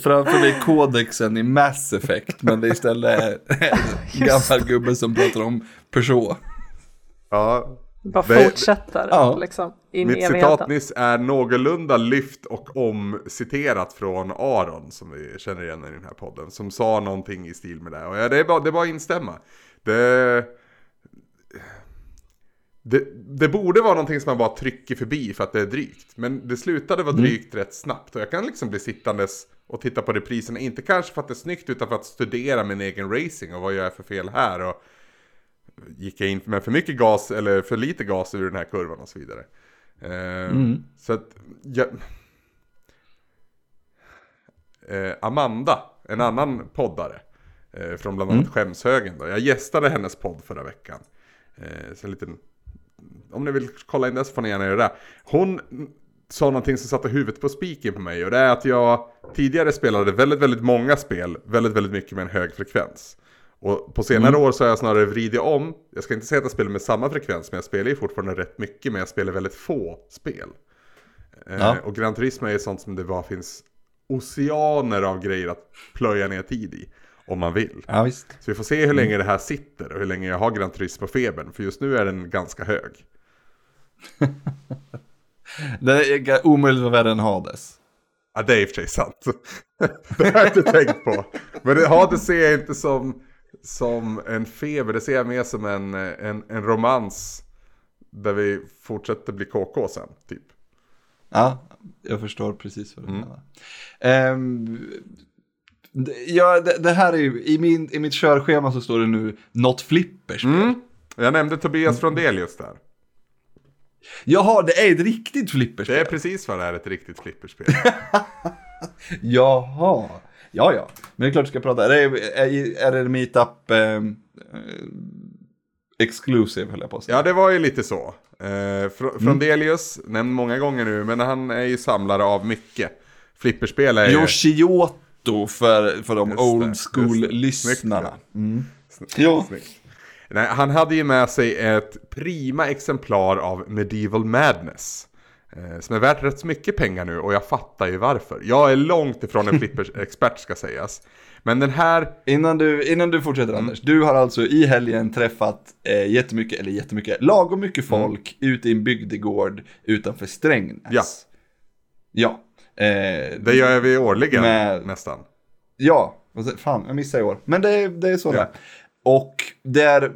Framför mig kodexen i Mass Effect, men det är istället en gammal gubbe som pratar om Peugeot. Ja, Bara Det- fortsätter Ja. liksom. In mitt citat nyss är någorlunda lyft och omciterat från Aron, som vi känner igen i den här podden, som sa någonting i stil med det. Och ja, det är bara, det är bara att instämma. Det, det, det borde vara någonting som man bara trycker förbi för att det är drygt. Men det slutade vara drygt rätt snabbt. Och jag kan liksom bli sittandes och titta på repriserna. Inte kanske för att det är snyggt utan för att studera min egen racing och vad jag är för fel här. Och gick jag in med för mycket gas eller för lite gas ur den här kurvan och så vidare. Eh, Så att jag... Eh, Amanda, en annan poddare. Eh, från bland annat Skämshögen då. Jag gästade hennes podd förra veckan. Eh, så en liten... Om ni vill kolla in det så får ni gärna göra det. Hon sa någonting som satte huvudet på spiken på mig. Och det är att jag tidigare spelade väldigt, väldigt många spel. Väldigt, väldigt mycket med en hög frekvens. Och på senare år så har jag snarare vridit om. Jag ska inte säga att jag spelar med samma frekvens, men jag spelar ju fortfarande rätt mycket, men jag spelar väldigt få spel. Eh, Ja. Och Gran Turismo är ju sånt som det bara finns oceaner av grejer att plöja ner tid i. Om man vill. Ja. Så vi får se hur länge det här sitter och hur länge jag har Gran Turismo-febern. För just nu är den ganska hög. Det är omöjligt att värre än Hades. Ja, det är i och för sig sant. det har jag inte tänkt på. Men det, Hades ser jag inte som, som en feber. Det ser jag mer som en, en, en romans. Där vi fortsätter bli KK sen, typ. Ja, jag förstår precis vad du Mm. menar. Det- ja, det, det här är ju, i, min, i mitt körschema så står det nu något flipperspel. Mm. Jag nämnde Tobias Frondelius där. Jaha, det är ett riktigt flipperspel. Det är precis vad det är ett riktigt flipperspel. Jaha, ja ja. Men det är klart du ska prata. Är det, är, är det meetup eh, eh, exclusive höll jag på att säga. Ja, det var ju lite så. Eh, Fr- Frondelius, nämnd många gånger nu, men han är ju samlare av mycket. Flipperspel är ju... Yoshioto för, för de Just old school-lyssnarna. Mm. Ja. Nej, han hade ju med sig ett prima exemplar av Medieval Madness. Eh, som är värt rätt så mycket pengar nu och jag fattar ju varför. Jag är långt ifrån en flipperexpert ska sägas. Men den här, Innan, du, innan du fortsätter Mm. Anders, du har alltså i helgen träffat eh, jättemycket, eller jättemycket, lagom mycket folk ute i en bygdegård utanför Strängnäs. Mm. Ja. Ja. Eh, det gör vi årligen Med- nästan. Ja, fan jag missade i år. Men det, det är så Ja. det. Och där,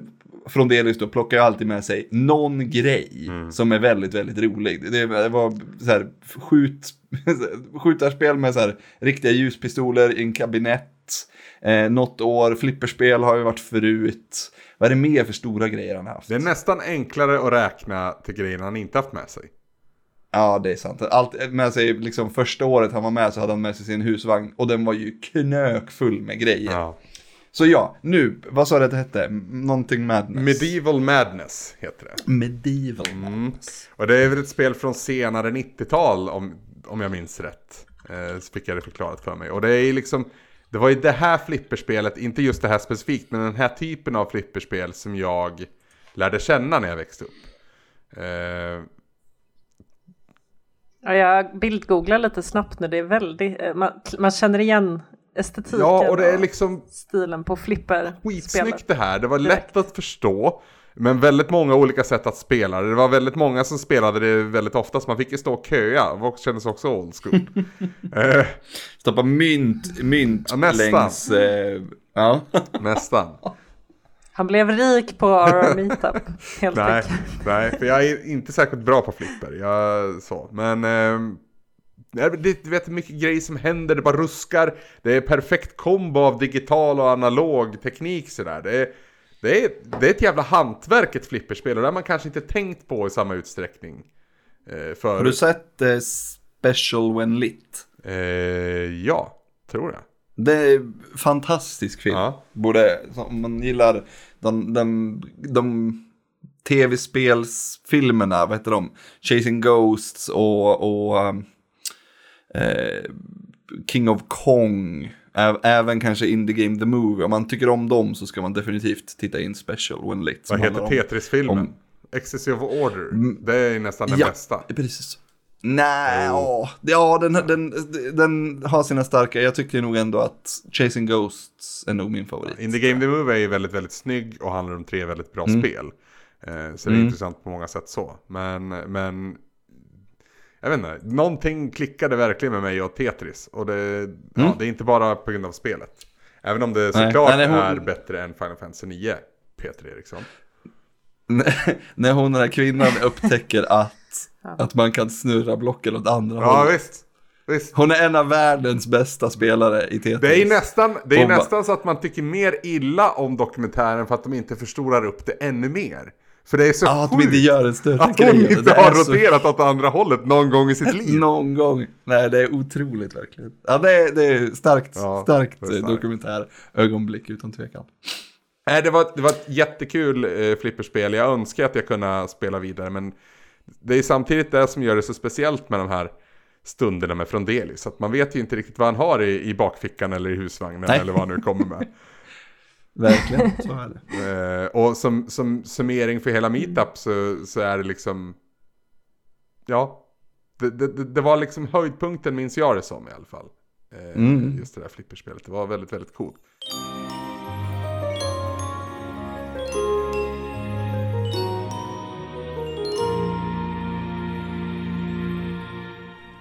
från Delis då, plockar jag alltid med sig någon grej Mm. som är väldigt, väldigt rolig. Det, det var så här, skjut, skjutarspel med så här, riktiga ljuspistoler i en kabinett. Eh, något år, flipperspel har ju varit förut. Vad är det mer för stora grejer han har haft? Det är nästan enklare att räkna till grejerna han inte haft med sig. Ja, det är sant. Allt med sig, liksom första året han var med så hade han med sig sin husvagn och den var ju knökfull med grejer. Ja. Så ja, nu, vad sa du att det hette? Någonting Madness? Medieval Madness heter det. Medieval Mm. Madness. Och det är väl ett spel från senare 90-tal om, om jag minns rätt. Eh, så fick jag det förklarat för mig. Och det är liksom, det var ju det här flipperspelet, inte just det här specifikt, men den här typen av flipperspel som jag lärde känna när jag växte upp. Eh, Ja, jag bildgooglar lite snabbt nu, det är väldigt, eh, man, man känner igen estetiken ja, och det är liksom stilen på flipper skitsnyggt det här. Det var lätt att förstå. Men väldigt många olika sätt att spela det. Det var väldigt många som spelade det väldigt ofta, så man fick ju stå och köa. Det kändes också old school. eh, Stoppa mynt, mynt Ja, nästan. längs... Eh, ja. nästan. Han blev rik på RR Meetup, helt Nej, enkelt. nej, för jag är inte särskilt bra på flipper. Jag, så. Men nej, det, vet mycket grejer som händer, det bara ruskar. Det är perfekt kombo av digital och analog teknik sådär. Det är, det är, det är ett jävla hantverk ett flipperspel och det har man kanske inte tänkt på i samma utsträckning. Eh, för, Har du sett eh, Special When Lit? eh, ja, tror jag. Det är fantastisk film. Ja. Både om man gillar de, de, de tv-spelsfilmerna, vad heter de? Chasing Ghosts och, och eh, King of Kong. Även kanske Indie Game The Movie. Om man tycker om dem så ska man definitivt titta in Special When Lit. som Vad heter Tetris-filmen? Excessive Order. Det är nästan den ja, bästa. precis. Nej, Oh. ja, ja den, den, den har sina starka. Jag tycker nog ändå att Chasing Ghosts är nog min favorit. In the Game The Movie är väldigt, väldigt snygg och handlar om tre väldigt bra spel. Eh, så det är Mm. intressant på många sätt så. Men, men jag vet inte, någonting klickade verkligen med mig och Tetris. Och det, ja, det är inte bara på grund av spelet. Även om det Mm. Såklart Nej, nej, hon- är bättre än Final Fantasy 9, Peter Eriksson. När hon den här kvinnan upptäcker att, att man kan snurra blocken åt andra Ja, hållet. visst. visst. Hon är en av världens bästa spelare i Tetris. Det är nästan, det är Hon bara- nästan så att man tycker mer illa om dokumentären för att de inte förstorar upp det ännu mer. För det är så Ja, att de inte gör en större att grej. hon inte Det har är så- roterat åt andra hållet någon gång i sitt liv. Någon gång. Nej, det är otroligt verkligen. Ja, det är, det är starkt, Ja, starkt, det är starkt. dokumentär ögonblick utan tvekan. Nej, det var, det var ett jättekul eh, flipperspel. Jag önskar att jag kunde spela vidare, men det är samtidigt det som gör det så speciellt med de här stunderna med Frondelis. Att man vet ju inte riktigt vad han har i, i bakfickan eller i husvagnen Nej. eller vad han nu kommer med. Verkligen, så är det. Eh, och som, som summering för hela meetup så, så är det liksom... Ja. Det, det, det- var liksom höjdpunkten minns jag det som i alla fall. Eh, Mm. Just det där flipperspelet. Det var väldigt, väldigt coolt.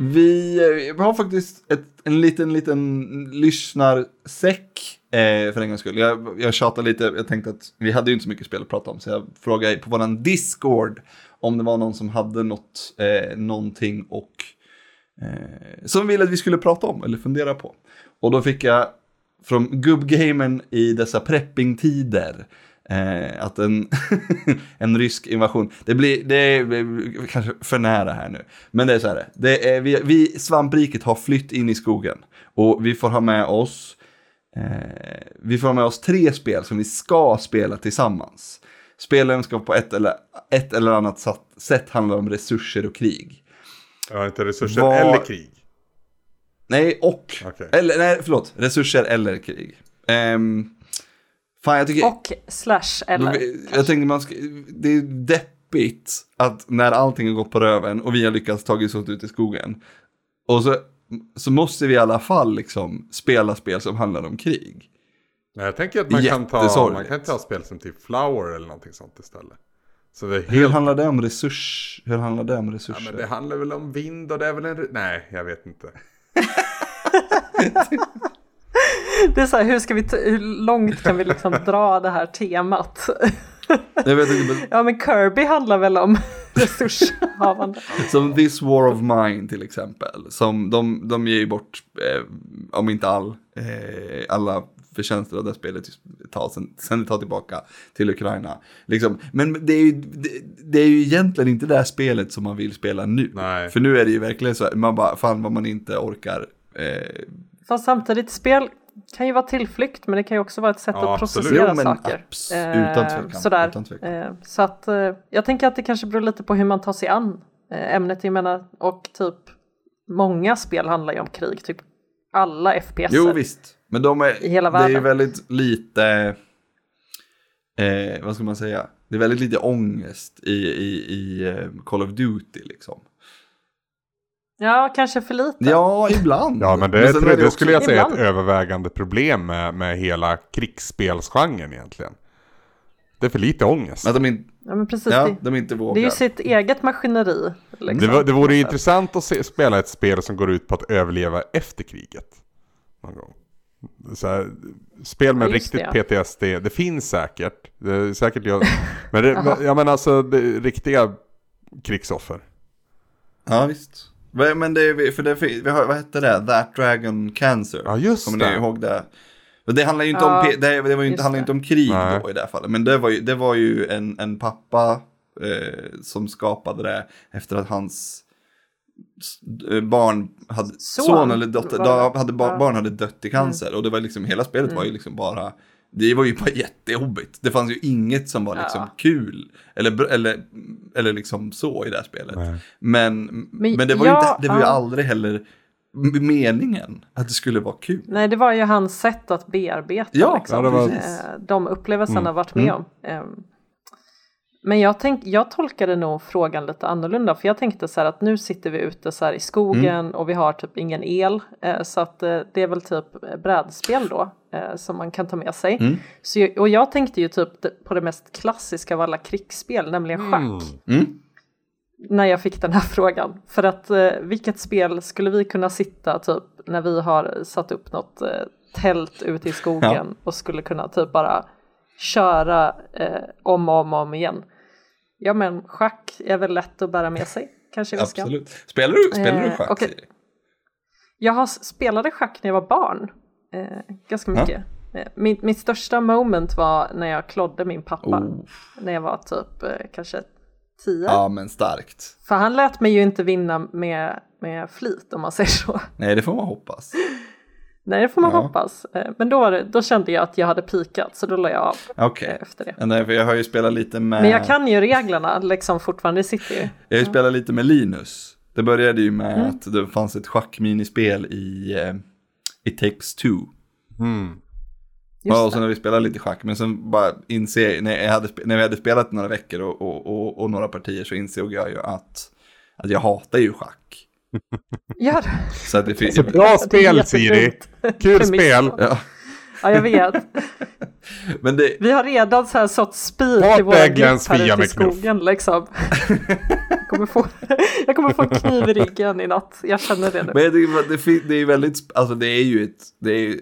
Vi, eh, vi har faktiskt ett, en liten, liten lyssnarsäck eh, för en gångs skull. Jag, jag tjatar lite, jag tänkte att vi hade ju inte så mycket spel att prata om, så jag frågade på våran Discord om det var någon som hade något, eh, någonting och eh, som ville att vi skulle prata om eller fundera på. Och då fick jag från gubbgamen i dessa preppingtider eh, att en, en rysk invasion, det blir, det är kanske för nära här nu, men det är så här, det är, vi, vi svampriket har flytt in i skogen och vi får ha med oss Eh, vi får ha med oss tre spel som vi ska spela tillsammans. Spelen ska på ett eller, ett eller annat sätt handla om resurser och krig. Har inte resurser Vad- eller krig. Nej, och. Okej. Eller, nej, förlåt. Resurser eller krig. Ehm, fan, jag tycker... Och slash eller. Jag tänkte man ska, det är deppigt att när allting har gått på röven och vi har lyckats ta oss ut i skogen. Och så, så måste vi i alla fall liksom spela spel som handlar om krig. Nej, jag tänker att man kan, ta, man kan ta spel som typ Flower eller någonting sånt istället. Så det är Hur helt... handlar det om resurs? Hur handlar det om Ja, resurser? men det handlar väl om vind och det är väl en... Nej, jag vet inte. Det är så här, hur, ska vi hur långt kan vi liksom dra det här temat? Jag vet inte, men Ja men Kirby handlar väl om resurshavande. som This War of Mine till exempel. Som de, de ger ju bort, eh, om inte all, eh, alla förtjänster av det spelet ta, sen, sen ta tillbaka till Ukraina. Liksom. Men det är, ju, det, det är ju egentligen inte det här spelet som man vill spela nu. Nej. För nu är det ju verkligen så här, man bara, fan vad man inte orkar. Eh, Fast samtidigt, spel kan ju vara tillflykt men det kan ju också vara ett sätt Ja, att absolut. processera Jo, men saker. abs- utan tvekan, Sådär. utan tvekan. Eh, så att eh, jag tänker att det kanske beror lite på hur man tar sig an eh, ämnet. Jag menar, och typ många spel handlar ju om krig, typ alla FPS. Jo visst, men de är, I hela det är världen. väldigt lite, eh, vad ska man säga, det är väldigt lite ångest i, i, i eh, Call of Duty liksom. Ja, kanske för lite. Ja, ibland. Ja, men det, sen det, det också- skulle jag säga är ett Ibland. övervägande problem med, med hela krigsspelsgenren egentligen. Det är för lite ångest. Att de, in, Ja, men precis. ja, det, de inte vågar. det är ju sitt eget maskineri. Liksom. Det, var, det vore ju intressant att se, spela ett spel som går ut på att överleva efter kriget. Någon gång. Så här, spel med Ja, riktigt det, PTSD, det finns säkert. Det är säkert jag, men, det, men, ja, men alltså det, riktiga krigsoffer. Ja, visst. Va- Men det är, för det, vi har, vad hette det? That Dragon Cancer. Ja, just Kommer det. ni ihåg det? Det handlar ju inte, Ja, om, det, det var ju inte, handlar det. inte om krig Nej. då i det här fallet. Men det var ju, det var ju en, en pappa eh, som skapade det efter att hans barn hade, son, Son eller dotter, var hade, Ja. Mm. barn hade dött i cancer. Och det var liksom, hela spelet var ju liksom bara, det var ju bara jättejobbigt. Det fanns ju inget som var liksom Ja. kul. Eller, eller, eller liksom så i det här spelet. Men, men, Men det var ju, ja, inte, det var ju ja. aldrig heller meningen att det skulle vara kul. Nej, det var ju hans sätt att bearbeta Ja, liksom, var- eh, de upplevelser han Mm. har varit med Mm. om. Men jag, tänk, jag tolkade nog frågan lite annorlunda för jag tänkte så här att nu sitter vi ute så här i skogen Mm. och vi har typ ingen el eh, så att eh, det är väl typ brädspel då eh, som man kan ta med sig. Mm. Så, och jag tänkte ju typ på det mest klassiska av alla krigsspel, nämligen schack. Mm. när jag fick den här frågan. För att eh, vilket spel skulle vi kunna sitta typ när vi har satt upp något eh, tält ute i skogen och skulle kunna typ bara köra eh, om och om och om igen. Ja men schack är väl lätt att bära med sig kanske i väskan. Absolut. Spelar du, spelar du Eh, schack? okej. Siri? Jag har spelade schack när jag var barn. Eh, ganska Ja. mycket. Eh, min, mitt största moment var när jag klodde min pappa. Oh. När jag var typ eh, kanske tio. Ja, men starkt. För han lät mig ju inte vinna med, med flit om man säger så. Nej, det får man hoppas. Nej, det får man Ja. hoppas. Eh, Men då, var det, då kände jag att jag hade pikat så då la jag av eh, efter det. Nej, för jag har ju spelat lite med... Men jag kan ju reglerna liksom fortfarande, sitter ju. Jag har ju spelat lite med Linus. Det började ju med Mm. att det fanns ett schackminispel i eh, It takes two. Mm. Just Ja, och sen har vi spelat lite schack, men sen bara inser, när, jag hade, när vi hade spelat några veckor och, och, och, och några partier så insåg jag ju att, att jag hatar ju schack. Gör det. Så det finns... Så bra spel. Siri! Kul spel! Ja, Ja, jag vet. men det, Vi har redan så här sått spik i våra grupp här ute i skogen liksom. jag, kommer få, jag kommer få en kniv i ryggen i natt. Jag känner det nu. men det, fin- det är väldigt, alltså det är ju ett, det är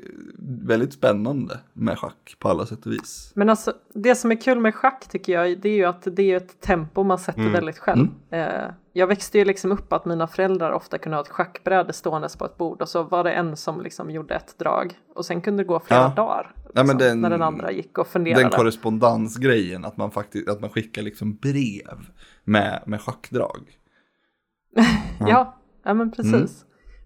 väldigt spännande med schack på alla sätt och vis. Men alltså, det som är kul med schack tycker jag, det är ju att det är ett tempo man sätter Mm. väldigt själv. Eh, jag växte ju liksom upp att mina föräldrar ofta kunde ha ett schackbräde ståendes på ett bord och så var det en som liksom gjorde ett drag och sen kunde det gå flera Ja. dagar. Liksom, Ja, den- när den andra gick och funderade. Den korrespondansgrejen, att man faktiskt, att man skickar liksom brev med, med schackdrag. Ja, ja men precis. Mm.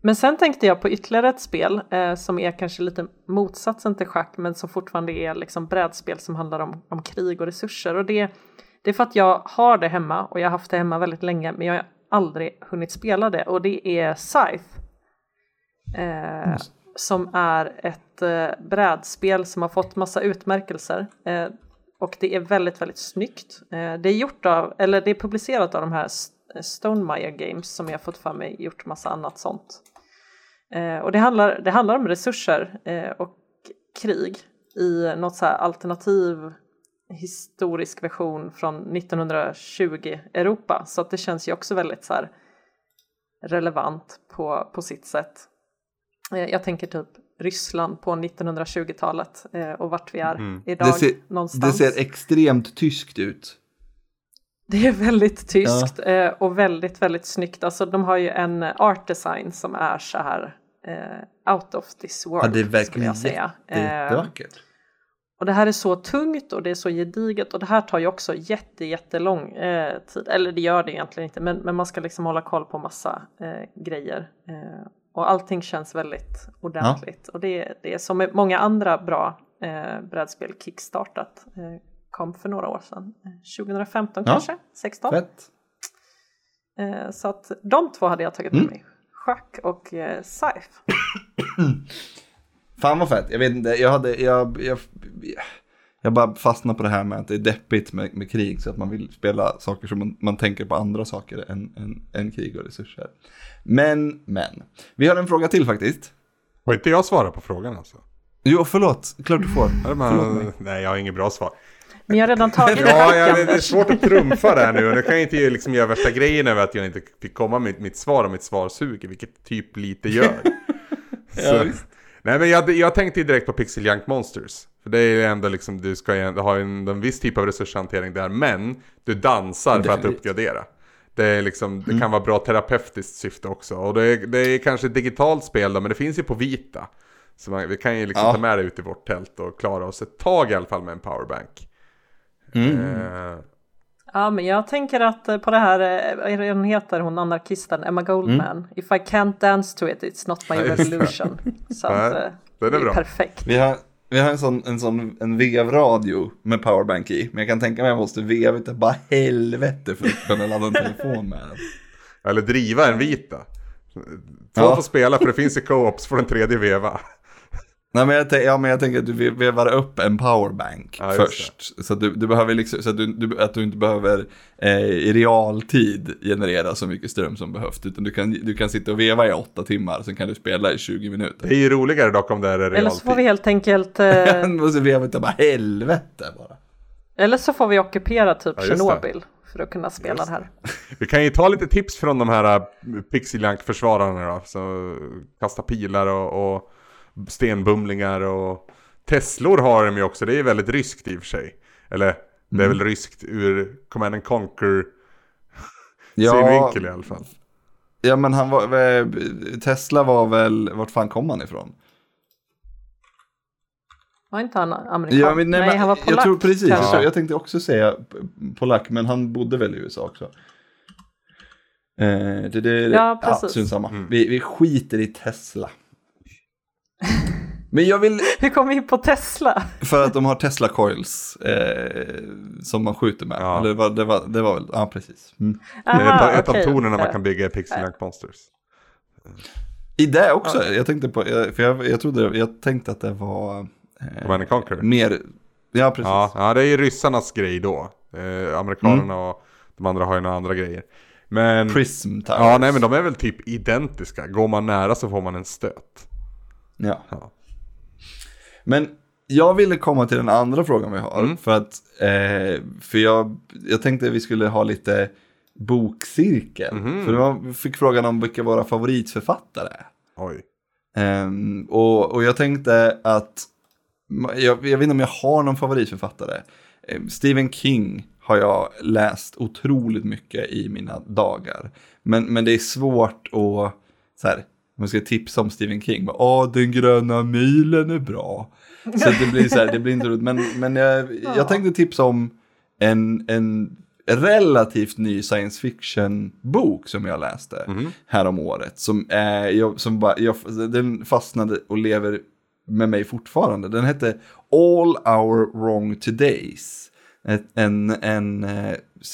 Men sen tänkte jag på ytterligare ett spel eh, som är kanske lite motsatsen till schack men som fortfarande är liksom brädspel som handlar om, om krig och resurser. Och det, det är för att jag har det hemma och jag har haft det hemma väldigt länge men jag har aldrig hunnit spela det och det är Scythe. Eh, som är ett eh, brädspel som har fått massa utmärkelser. Eh, och det är väldigt, väldigt snyggt. Eh, det är gjort av, eller det är publicerat av de här S- Stonemaier Games som jag fått för mig gjort massa annat sånt. Eh, och det handlar, det handlar om resurser eh, och krig i något så här alternativ historisk version från 1920 Europa. Så att det känns ju också väldigt så här relevant på, på sitt sätt. Eh, Jag tänker typ Ryssland på 1920-talet eh, och vart vi är idag Det ser, det någonstans. ser extremt tyskt ut. Det är väldigt tyskt eh, och väldigt, väldigt snyggt. Alltså de har ju en art design som är så här out of this world Ja, det är verkligen säga. Eh, jättevackert. Och det här är så tungt och det är så gediget och det här tar ju också jätte, jättelång eh, tid. Eller det gör det egentligen inte, men, men man ska liksom hålla koll på massa eh, grejer. Eh, och allting känns väldigt ordentligt. Och det, det är som med många andra bra eh, brädspel kickstartat. Eh, kom för några år sedan. Eh, 2015 Ja. kanske? 16? Fett. Eh, så att de två hade jag tagit med Mm. mig. Schack och eh, Scythe. Fan vad fett. Jag vet inte, jag hade, jag, jag, jag bara fastnade på det här med att det är deppigt med, med krig så att man vill spela saker som man, man tänker på andra saker än, än, än krig och resurser. Men, men. Vi har en fråga till faktiskt. Får inte jag svara på frågan alltså? Jo, förlåt. Klart du får. Man, nej, jag har inget bra svar. Men jag har redan tagit Ja, ja, det, är svårt att trumfa det här nu. Och nu kan jag inte liksom göra värsta grejen över att jag inte fick komma med mitt svar och mitt svar suger, vilket typ lite gör. Så, visst. Nej, men jag, jag tänkte ju direkt på Pixel Junk Monsters. För det är ju ändå liksom, du ska ha en, en viss typ av resurshantering där, men du dansar för att uppgradera. Det, är liksom, det kan vara bra terapeutiskt syfte också. Och det är, det är kanske ett digitalt spel då, men det finns ju på Vita. Så man, vi kan ju liksom Ja. ta med det ut i vårt tält och klara oss ett tag i alla fall med en powerbank. Eh, Ja, men jag tänker att eh, på det här, eh, det hon heter, hon anarkisten, Emma Goldman. If I can't dance to it, it's not my Mm. Ja, det. revolution. Så att, eh, den är det är bra. perfekt. Vi har, vi har en sån, en sån en vevradio med powerbank i. Men jag kan tänka mig att jag måste veva utav bara helvete för att kunna ladda en telefon med den. Eller driva en vita. Två Ja. får spela för det finns ju co-ops för den tredje veva. Nej men jag, tän- ja, men jag tänker att du ve- vevar upp en powerbank Ja, först. Så att du, du behöver liksom, så att du, du, att du inte behöver eh, i realtid generera så mycket ström som behövs. Utan du kan, du kan sitta och veva i åtta timmar, sen kan du spela i 20 minuter. Det är ju roligare dock om det är Eller så får vi realtid. helt enkelt, eh, måste veva utav bara helvete bara. eller så får vi ockupera typ Ja. Tjernobyl för att kunna spela Just det här. Vi kan ju ta lite tips från de här äh, Pixeljank-försvararna då. Så kasta pilar och, och stenbumlingar och Teslor har de ju också. Det är väldigt ryskt i och för sig. Eller det är väl ryskt ur Command and Conquer synvinkel i alla fall. ja men han var, eh, Tesla var väl, vart fan kom han ifrån? Var inte han amerikan? Ja, men, nej, nej, men, han var polack. Jag tror precis, jag, tror- jag tänkte också säga polack, men han bodde väl i USA också. Eh, det, det, Ja, precis. samma. Mm. Vi, vi skiter i Tesla. Men jag vill, Hur kom vi in på Tesla? för att de har Tesla coils eh, som man skjuter med. Ja. Eller vad, det, var, det var väl, ja precis. Mm. Det är ett, Aha, ett okej. av tonerna man Eh, kan bygga i Pixeljank Monsters. I det också, jag tänkte på, för jag, jag trodde, jag tänkte att det var Conquer. mer, ja precis. Ja, ja, det är ju ryssarnas grej då. Eh, amerikanerna och de andra har ju några andra grejer. Men... Prism Towers. Ja, nej men de är väl typ identiska. Går man nära så får man en stöt. Ja. Ja. Men jag ville komma till den andra frågan vi har. Mm. För att, eh, för jag, jag tänkte vi skulle ha lite bokcirkel. Mhm. För vi fick frågan om vilka våra favoritförfattare är. Oj. Ehm, och, och jag tänkte att, jag, jag vet inte om jag har någon favoritförfattare. Ehm, Stephen King har jag läst otroligt mycket i mina dagar. Men, men det är svårt att, så här, man ska tipsa om Stephen King, åh den gröna milen är bra. Så det blir så här, det blir inte roligt. Men, men jag, jag tänkte tipsa om en, en relativt ny science fiction-bok som jag läste här om året. Som, är, jag, som bara, jag, den fastnade och lever med mig fortfarande. Den hette All Our Wrong Todays. Ett, en, en, eh,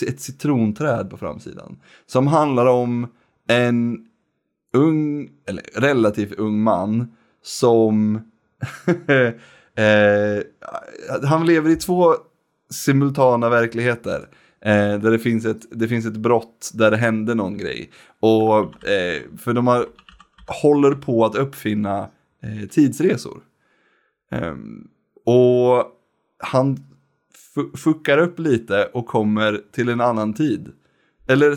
ett citronträd på framsidan. Som handlar om en ung, eller relativt ung man som eh, han lever i två simultana verkligheter. Eh, där det finns, ett, det finns ett brott där det hände någon grej. Och eh, för de har, håller på att uppfinna eh, tidsresor. Ehm, och han fuckar upp lite och kommer till en annan tid. Eller,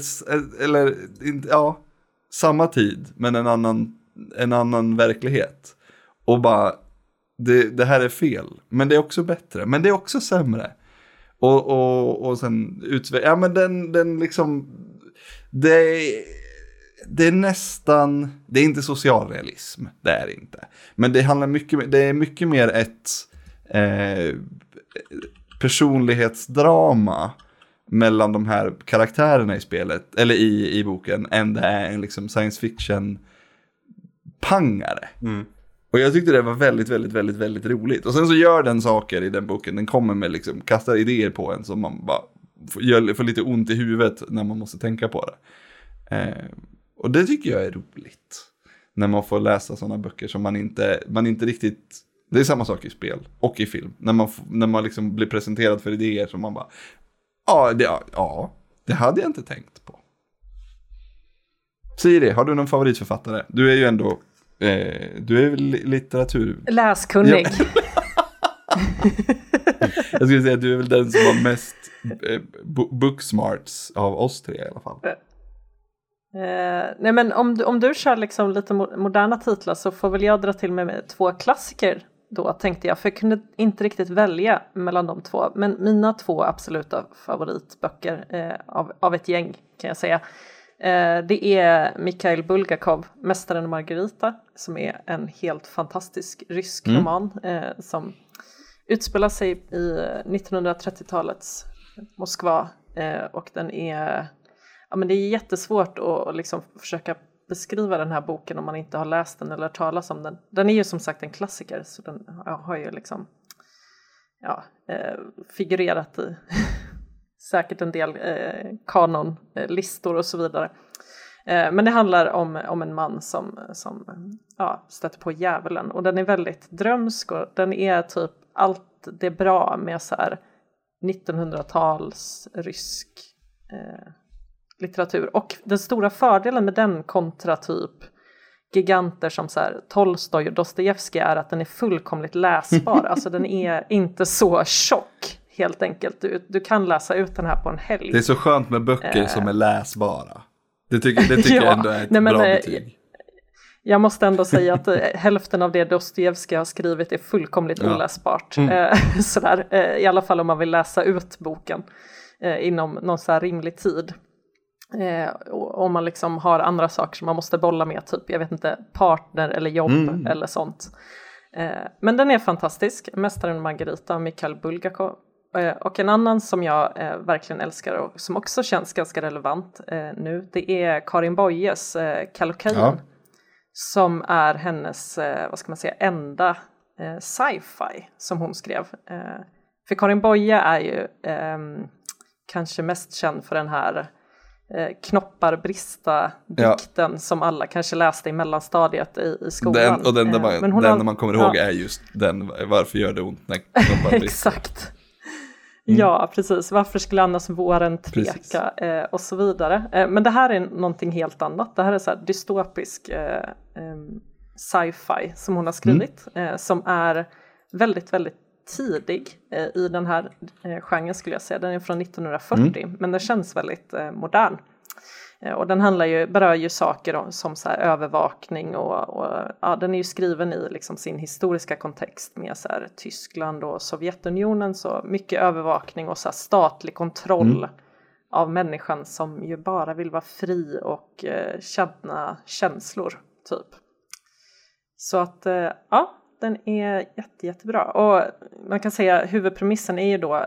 eller ja, samma tid men en annan, en annan verklighet. Och bara, det, det här är fel. Men det är också bättre. Men det är också sämre. Och, och, och sen utveckla, ja men den, den liksom, det är, det är nästan, det är inte socialrealism, det är det inte. Men det handlar mycket, det är mycket mer ett eh, personlighetsdrama mellan de här karaktärerna i spelet, eller i, i boken, än det är en liksom science fiction pangare. Och jag tyckte det var väldigt, väldigt, väldigt, väldigt roligt. Och sen så gör den saker i den boken, den kommer med liksom, kastar idéer på en som man bara får, får lite ont i huvudet när man måste tänka på det. Eh, och det tycker jag är roligt. När man får läsa sådana böcker som man inte, man inte riktigt, det är samma sak i spel och i film. När man, när man liksom blir presenterad för idéer som man bara, ja, det, ja, det hade jag inte tänkt på. Siri, har du någon favoritförfattare? Du är ju ändå, eh, du är väl li- litteratur... Läskunnig. Jag skulle säga att du är väl den som har mest eh, bo- booksmarts av oss tre i alla fall. Eh, nej men om du, om du kör liksom lite mo- moderna titlar så får väl jag dra till med två klassiker då tänkte jag, för jag kunde inte riktigt välja mellan de två. Men mina två absoluta favoritböcker eh, av, av ett gäng kan jag säga. Eh, det är Mikhail Bulgakov, Mästaren och Margarita, som är en helt fantastisk rysk roman eh, som utspelar sig i 1930-talets Moskva eh, och den är ja, men det är jättesvårt att liksom försöka beskriva den här boken om man inte har läst den eller hört talas om den. Den är ju som sagt en klassiker så den har ju liksom ja, eh, figurerat i säkert en del eh, kanonlistor och så vidare. Eh, men det handlar om, om en man som, som ja, stöter på djävulen och den är väldigt drömsk och den är typ allt det bra med så här 1900-tals rysk eh, litteratur. Och den stora fördelen med den kontra typ giganter som så här, Tolstoj och Dostojevskij är att den är fullkomligt läsbar. alltså den är inte så tjock helt enkelt. Du, du kan läsa ut den här på en helg. Det är så skönt med böcker som är läsbara. Det tycker, det tycker Ja, jag ändå är ett nej men, bra eh, betyg. Jag måste ändå säga att eh, hälften av det Dostojevskij har skrivit är fullkomligt Ja. oläsbart. Eh, sådär, eh, I alla fall om man vill läsa ut boken eh, inom någon så här rimlig tid. Eh, om man liksom har andra saker som man måste bolla med, typ jag vet inte, partner eller jobb eller sånt. Eh, men den är fantastisk, Mästaren Margarita av Mikhail Bulgakov. Eh, och en annan som jag eh, verkligen älskar och som också känns ganska relevant eh, nu, det är Karin Boyes eh, Kallocain. Ja. Som är hennes, eh, vad ska man säga, enda sci-fi som hon skrev. För Karin Boye är ju ehm, kanske mest känd för den här knoppar brista Ja. dikten som alla kanske läste i mellanstadiet i, i skolan. Den, och den, där Eh, man, men den har- man kommer ja. ihåg är just den, varför gör det ont när knoppar brister? Exakt. Ja, precis. Varför skulle annars våren tveka eh, och så vidare. Eh, men det här är någonting helt annat. Det här är så här dystopisk eh, em, sci-fi som hon har skrivit eh, som är väldigt, väldigt tidig eh, i den här eh, genren skulle jag säga. Den är från 1940 men den känns väldigt eh, modern. Eh, Och den handlar ju, berör ju saker om, som så här övervakning och, och ja, den är ju skriven i liksom sin historiska kontext med så här Tyskland och Sovjetunionen så mycket övervakning och så här statlig kontroll av människan som ju bara vill vara fri och eh, känna känslor typ. Så att eh, ja, den är jätte, jättebra. Och man kan säga huvudpremissen är ju då,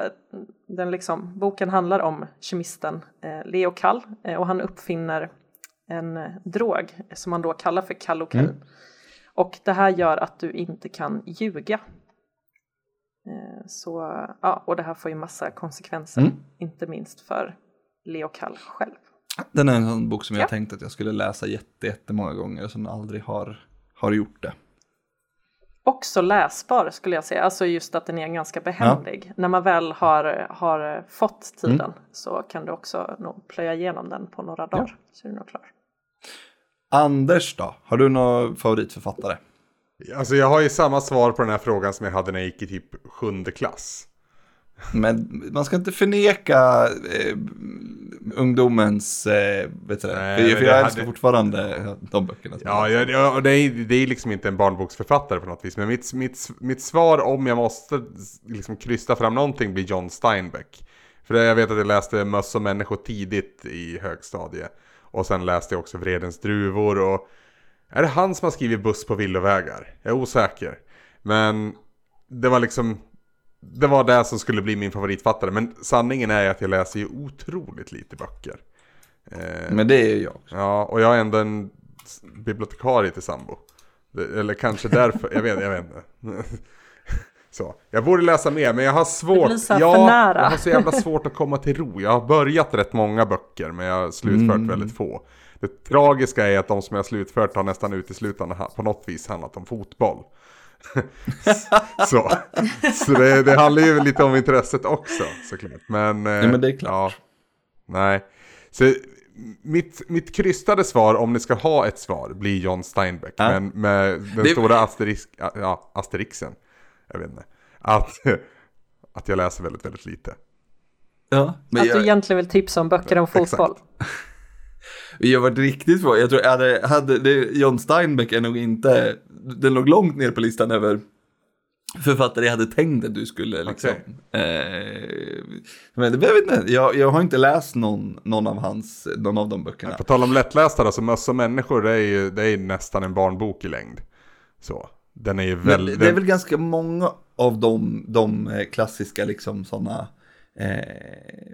den liksom, boken handlar om kemisten eh, Leo Kall eh, och han uppfinner en drog som man då kallar för kallokain. Och det här gör att du inte kan ljuga. Eh, så, ja, och det här får ju massa konsekvenser, Mm. inte minst för Leo Kall själv. Den är en sån bok som jag Ja. tänkte att jag skulle läsa jätte, jättemånga gånger som aldrig har, har gjort det. Också läsbar skulle jag säga, alltså just att den är ganska behändig. När man väl har, har fått tiden Mm. så kan du också nog plöja igenom den på några dagar. Så är du nog klar. Anders då? Har du någon favoritförfattare? Alltså jag har ju samma svar på den här frågan som jag hade när jag gick i typ sjunde klass. Men man ska inte förneka eh, ungdomens, eh, vet du? Nej, för, jag hade- älskar fortfarande de böckerna. Ja, jag- jag, och det, är, det är liksom inte en barnboksförfattare på något vis. Men mitt, mitt, mitt svar om jag måste liksom krysta fram någonting blir John Steinbeck. För jag vet att jag läste Möss och människor tidigt i högstadiet. Och sen läste jag också Vredens druvor och... Är det han som har skrivit Buss på villovägar? Jag är osäker. Men det var liksom... Det var det som skulle bli min favoritfattare. Men sanningen är att jag läser ju otroligt lite böcker. Eh, Men det är jag. Ja, och jag är ändå en bibliotekarie till sambo. Eller kanske därför, jag vet, jag vet inte. Så, jag borde läsa mer men jag har svårt. ja, jag har så jävla svårt att komma till ro. Jag har börjat rätt många böcker men jag har slutfört Mm. väldigt få. Det tragiska är att de som jag har slutfört har nästan uteslutande på något vis handlat om fotboll. så så det, det handlar ju lite om intresset också såklart. Men, eh, Ja, men det är klart. Ja, nej. Så mitt, mitt krystade svar, om ni ska ha ett svar, blir John Steinbeck. Ja. Men med den Det- stora asterisk, ja, asterixen, jag vet inte, att, att jag läser väldigt, väldigt lite. Ja, men att jag, du egentligen vill tipsa om böcker om Exakt. fotboll. jag var riktigt svår. Jag tror hade, hade det, John Steinbeck är nog inte, den låg långt ner på listan över författare jag hade tänkt att du skulle liksom. Eh, men det jag vet inte, jag, jag har inte läst någon, någon av hans, någon av de böckerna. På tal om lättlästa så Möss och människor, det är ju det är nästan en barnbok i längd. Så, den är ju Men väldigt... det är väl ganska många av de, de eh, klassiska liksom sådana, eh,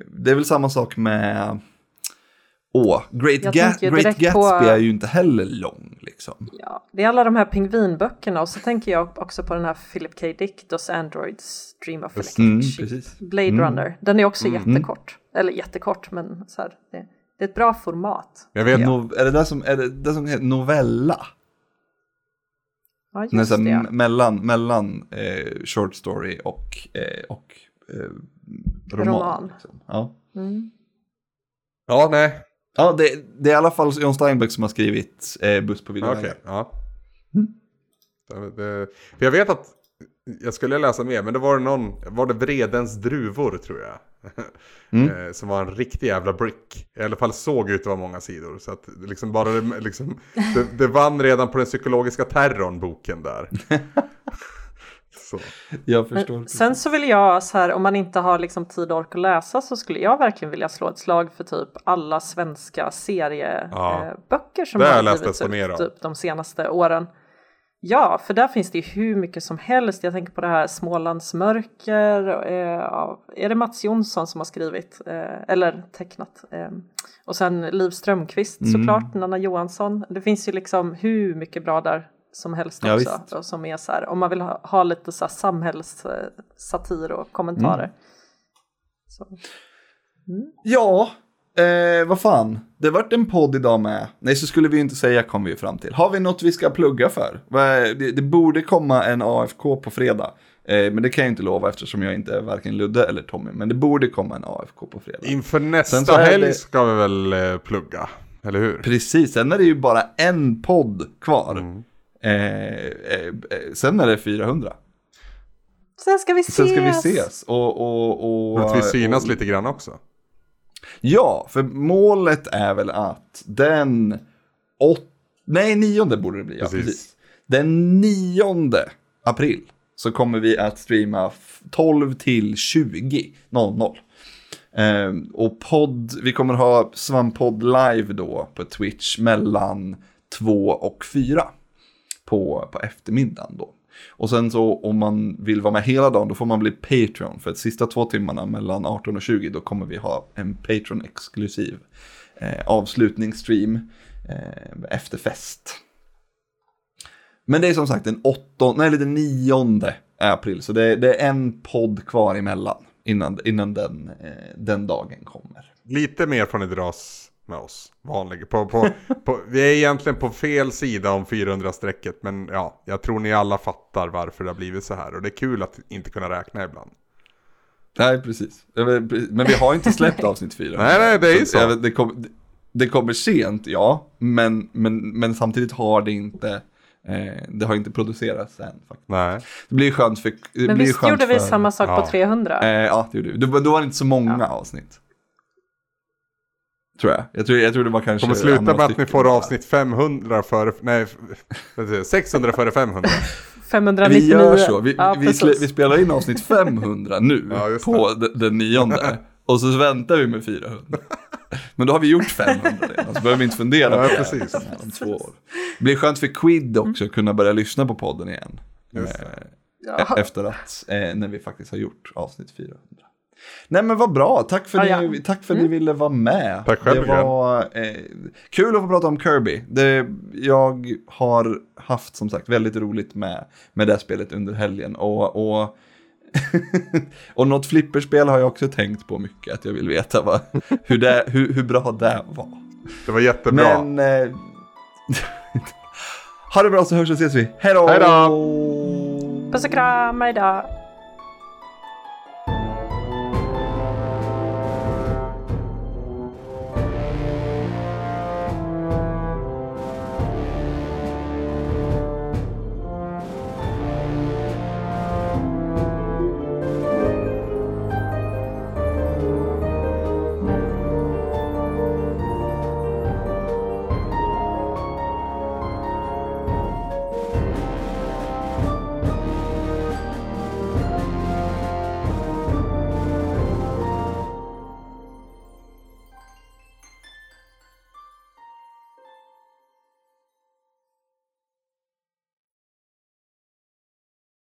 det är väl samma sak med, åh, Great, Ga- Great Gatsby på- är ju inte heller lång liksom. Ja, det är alla de här pingvinböckerna och så tänker jag också på den här Philip K. Dick, Dos Androids Dream of Electric Mm, precis. Blade Mm. Runner, den är också jättekort. Eller jättekort, men så här, det, det är ett bra format. Jag vet, No, är det där som, är det där som heter novella? Ja, just Nästan det. mellan, mellan eh, short story och, eh, och eh, roman. Roman. Liksom. Ja, Mm. ja, nej. Ja det, det är i alla fall John Steinbeck som har skrivit eh, Buss på Okej, villovägar. ja. Det, det, för jag vet att jag skulle läsa mer, men det var någon, var det Vredens druvor tror jag. Eh, som var en riktig jävla brick. I alla fall såg ut att vara många sidor. Så att liksom bara det, liksom, det, det vann redan på den psykologiska terrorn boken där. så. Jag förstår. Men sen så vill jag så här, om man inte har liksom tid och ork att läsa så skulle jag verkligen vilja slå ett slag för typ alla svenska serieböcker Ja. eh, böcker som har läst givits ut typ, de senaste åren. Ja, för där finns det ju hur mycket som helst. Jag tänker på det här Smålands mörker. Eh, är det Mats Jonsson som har skrivit eh, eller tecknat? Eh, och sen Liv Strömquist Mm. såklart, Nanna Johansson. Det finns ju liksom hur mycket bra där som helst Ja, också. visst. och som är så här, om man vill ha, ha lite så här samhällssatir och kommentarer. Mm. Så. Ja, Eh, vad fan, det vart en podd idag med. Nej, så skulle vi ju inte säga kom vi ju fram till. Har vi något vi ska plugga för? Det, det borde komma en AFK på fredag. Eh, men det kan jag inte lova eftersom jag inte är varken Ludde eller Tommy. Men det borde komma en AFK på fredag. Inför nästa helg det- ska vi väl eh, plugga, eller hur? Precis, sen är det ju bara en podd kvar. Mm. Eh, eh, eh, sen är det 400. Sen ska vi ses! Sen ska vi ses. Och, och, och, Att vi synas och, lite grann också. Ja, för målet är väl att den åt... Nej, nionde borde det bli. Ja, Precis. precis. Den nionde april så kommer vi att streama f- 12 till 20 00. Ehm, och podd, vi kommer ha Svamppodd live då på Twitch mellan 2 och 4 på, på eftermiddagen då. Och sen så om man vill vara med hela dagen då får man bli Patreon. För att sista två timmarna mellan 18 och 20 då kommer vi ha en Patreon-exklusiv eh, avslutningsstream eh, efter fest. Men det är som sagt den 8, nej eller den 9 april. Så det, det är en podd kvar emellan innan, innan den, eh, den dagen kommer. Lite mer får ni dras med oss. Vanliga. På, på, på, vi är egentligen på fel sida om 400-strecket. Men ja, jag tror ni alla fattar varför det har blivit så här. Och det är kul att inte kunna räkna ibland. Nej, precis. Men vi har inte släppt avsnitt fyra. Nej, nej, det är ju så. vet, Det, kom, det kommer sent, ja. Men, men, men samtidigt har det inte, eh, det har inte producerats än. Faktiskt. Nej. Det blir skönt för... Det Men blir visst skönt gjorde vi för, samma sak Ja. på 300? Eh, ja, det gjorde vi. Då, då var det inte så många avsnitt. Tror jag. Jag tror, jag tror det var kanske... Kommer sluta med att ni får avsnitt 500 före, nej, vad säger jag, 600 före 500. 599? Vi gör så. Vi, ja, vi, vi spelar in avsnitt 500 nu Ja, på den, den nionde. Och så väntar vi med 400. Men då har vi gjort 500 redan, så behöver vi inte fundera Ja, på det precis. här om två år. Det blir skönt för Quid också att kunna börja lyssna på podden igen. Just det. Eh, Ja. Efter att, eh, när vi faktiskt har gjort avsnitt 400. Nej men vad bra, tack för, Ja, ni, ja. tack för att ni ville vara med. Tack själv, Det var eh, kul att få prata om Kirby. Det, jag har haft som sagt väldigt roligt med, med det spelet under helgen. Och, och, och något flipperspel har jag också tänkt på mycket. Att jag vill veta vad, hur, det, hur, hur bra det var. Det var jättebra. Men... Eh, ha det bra så hörs och ses vi. Hej då! Hej då! Puss och kram, hejdå!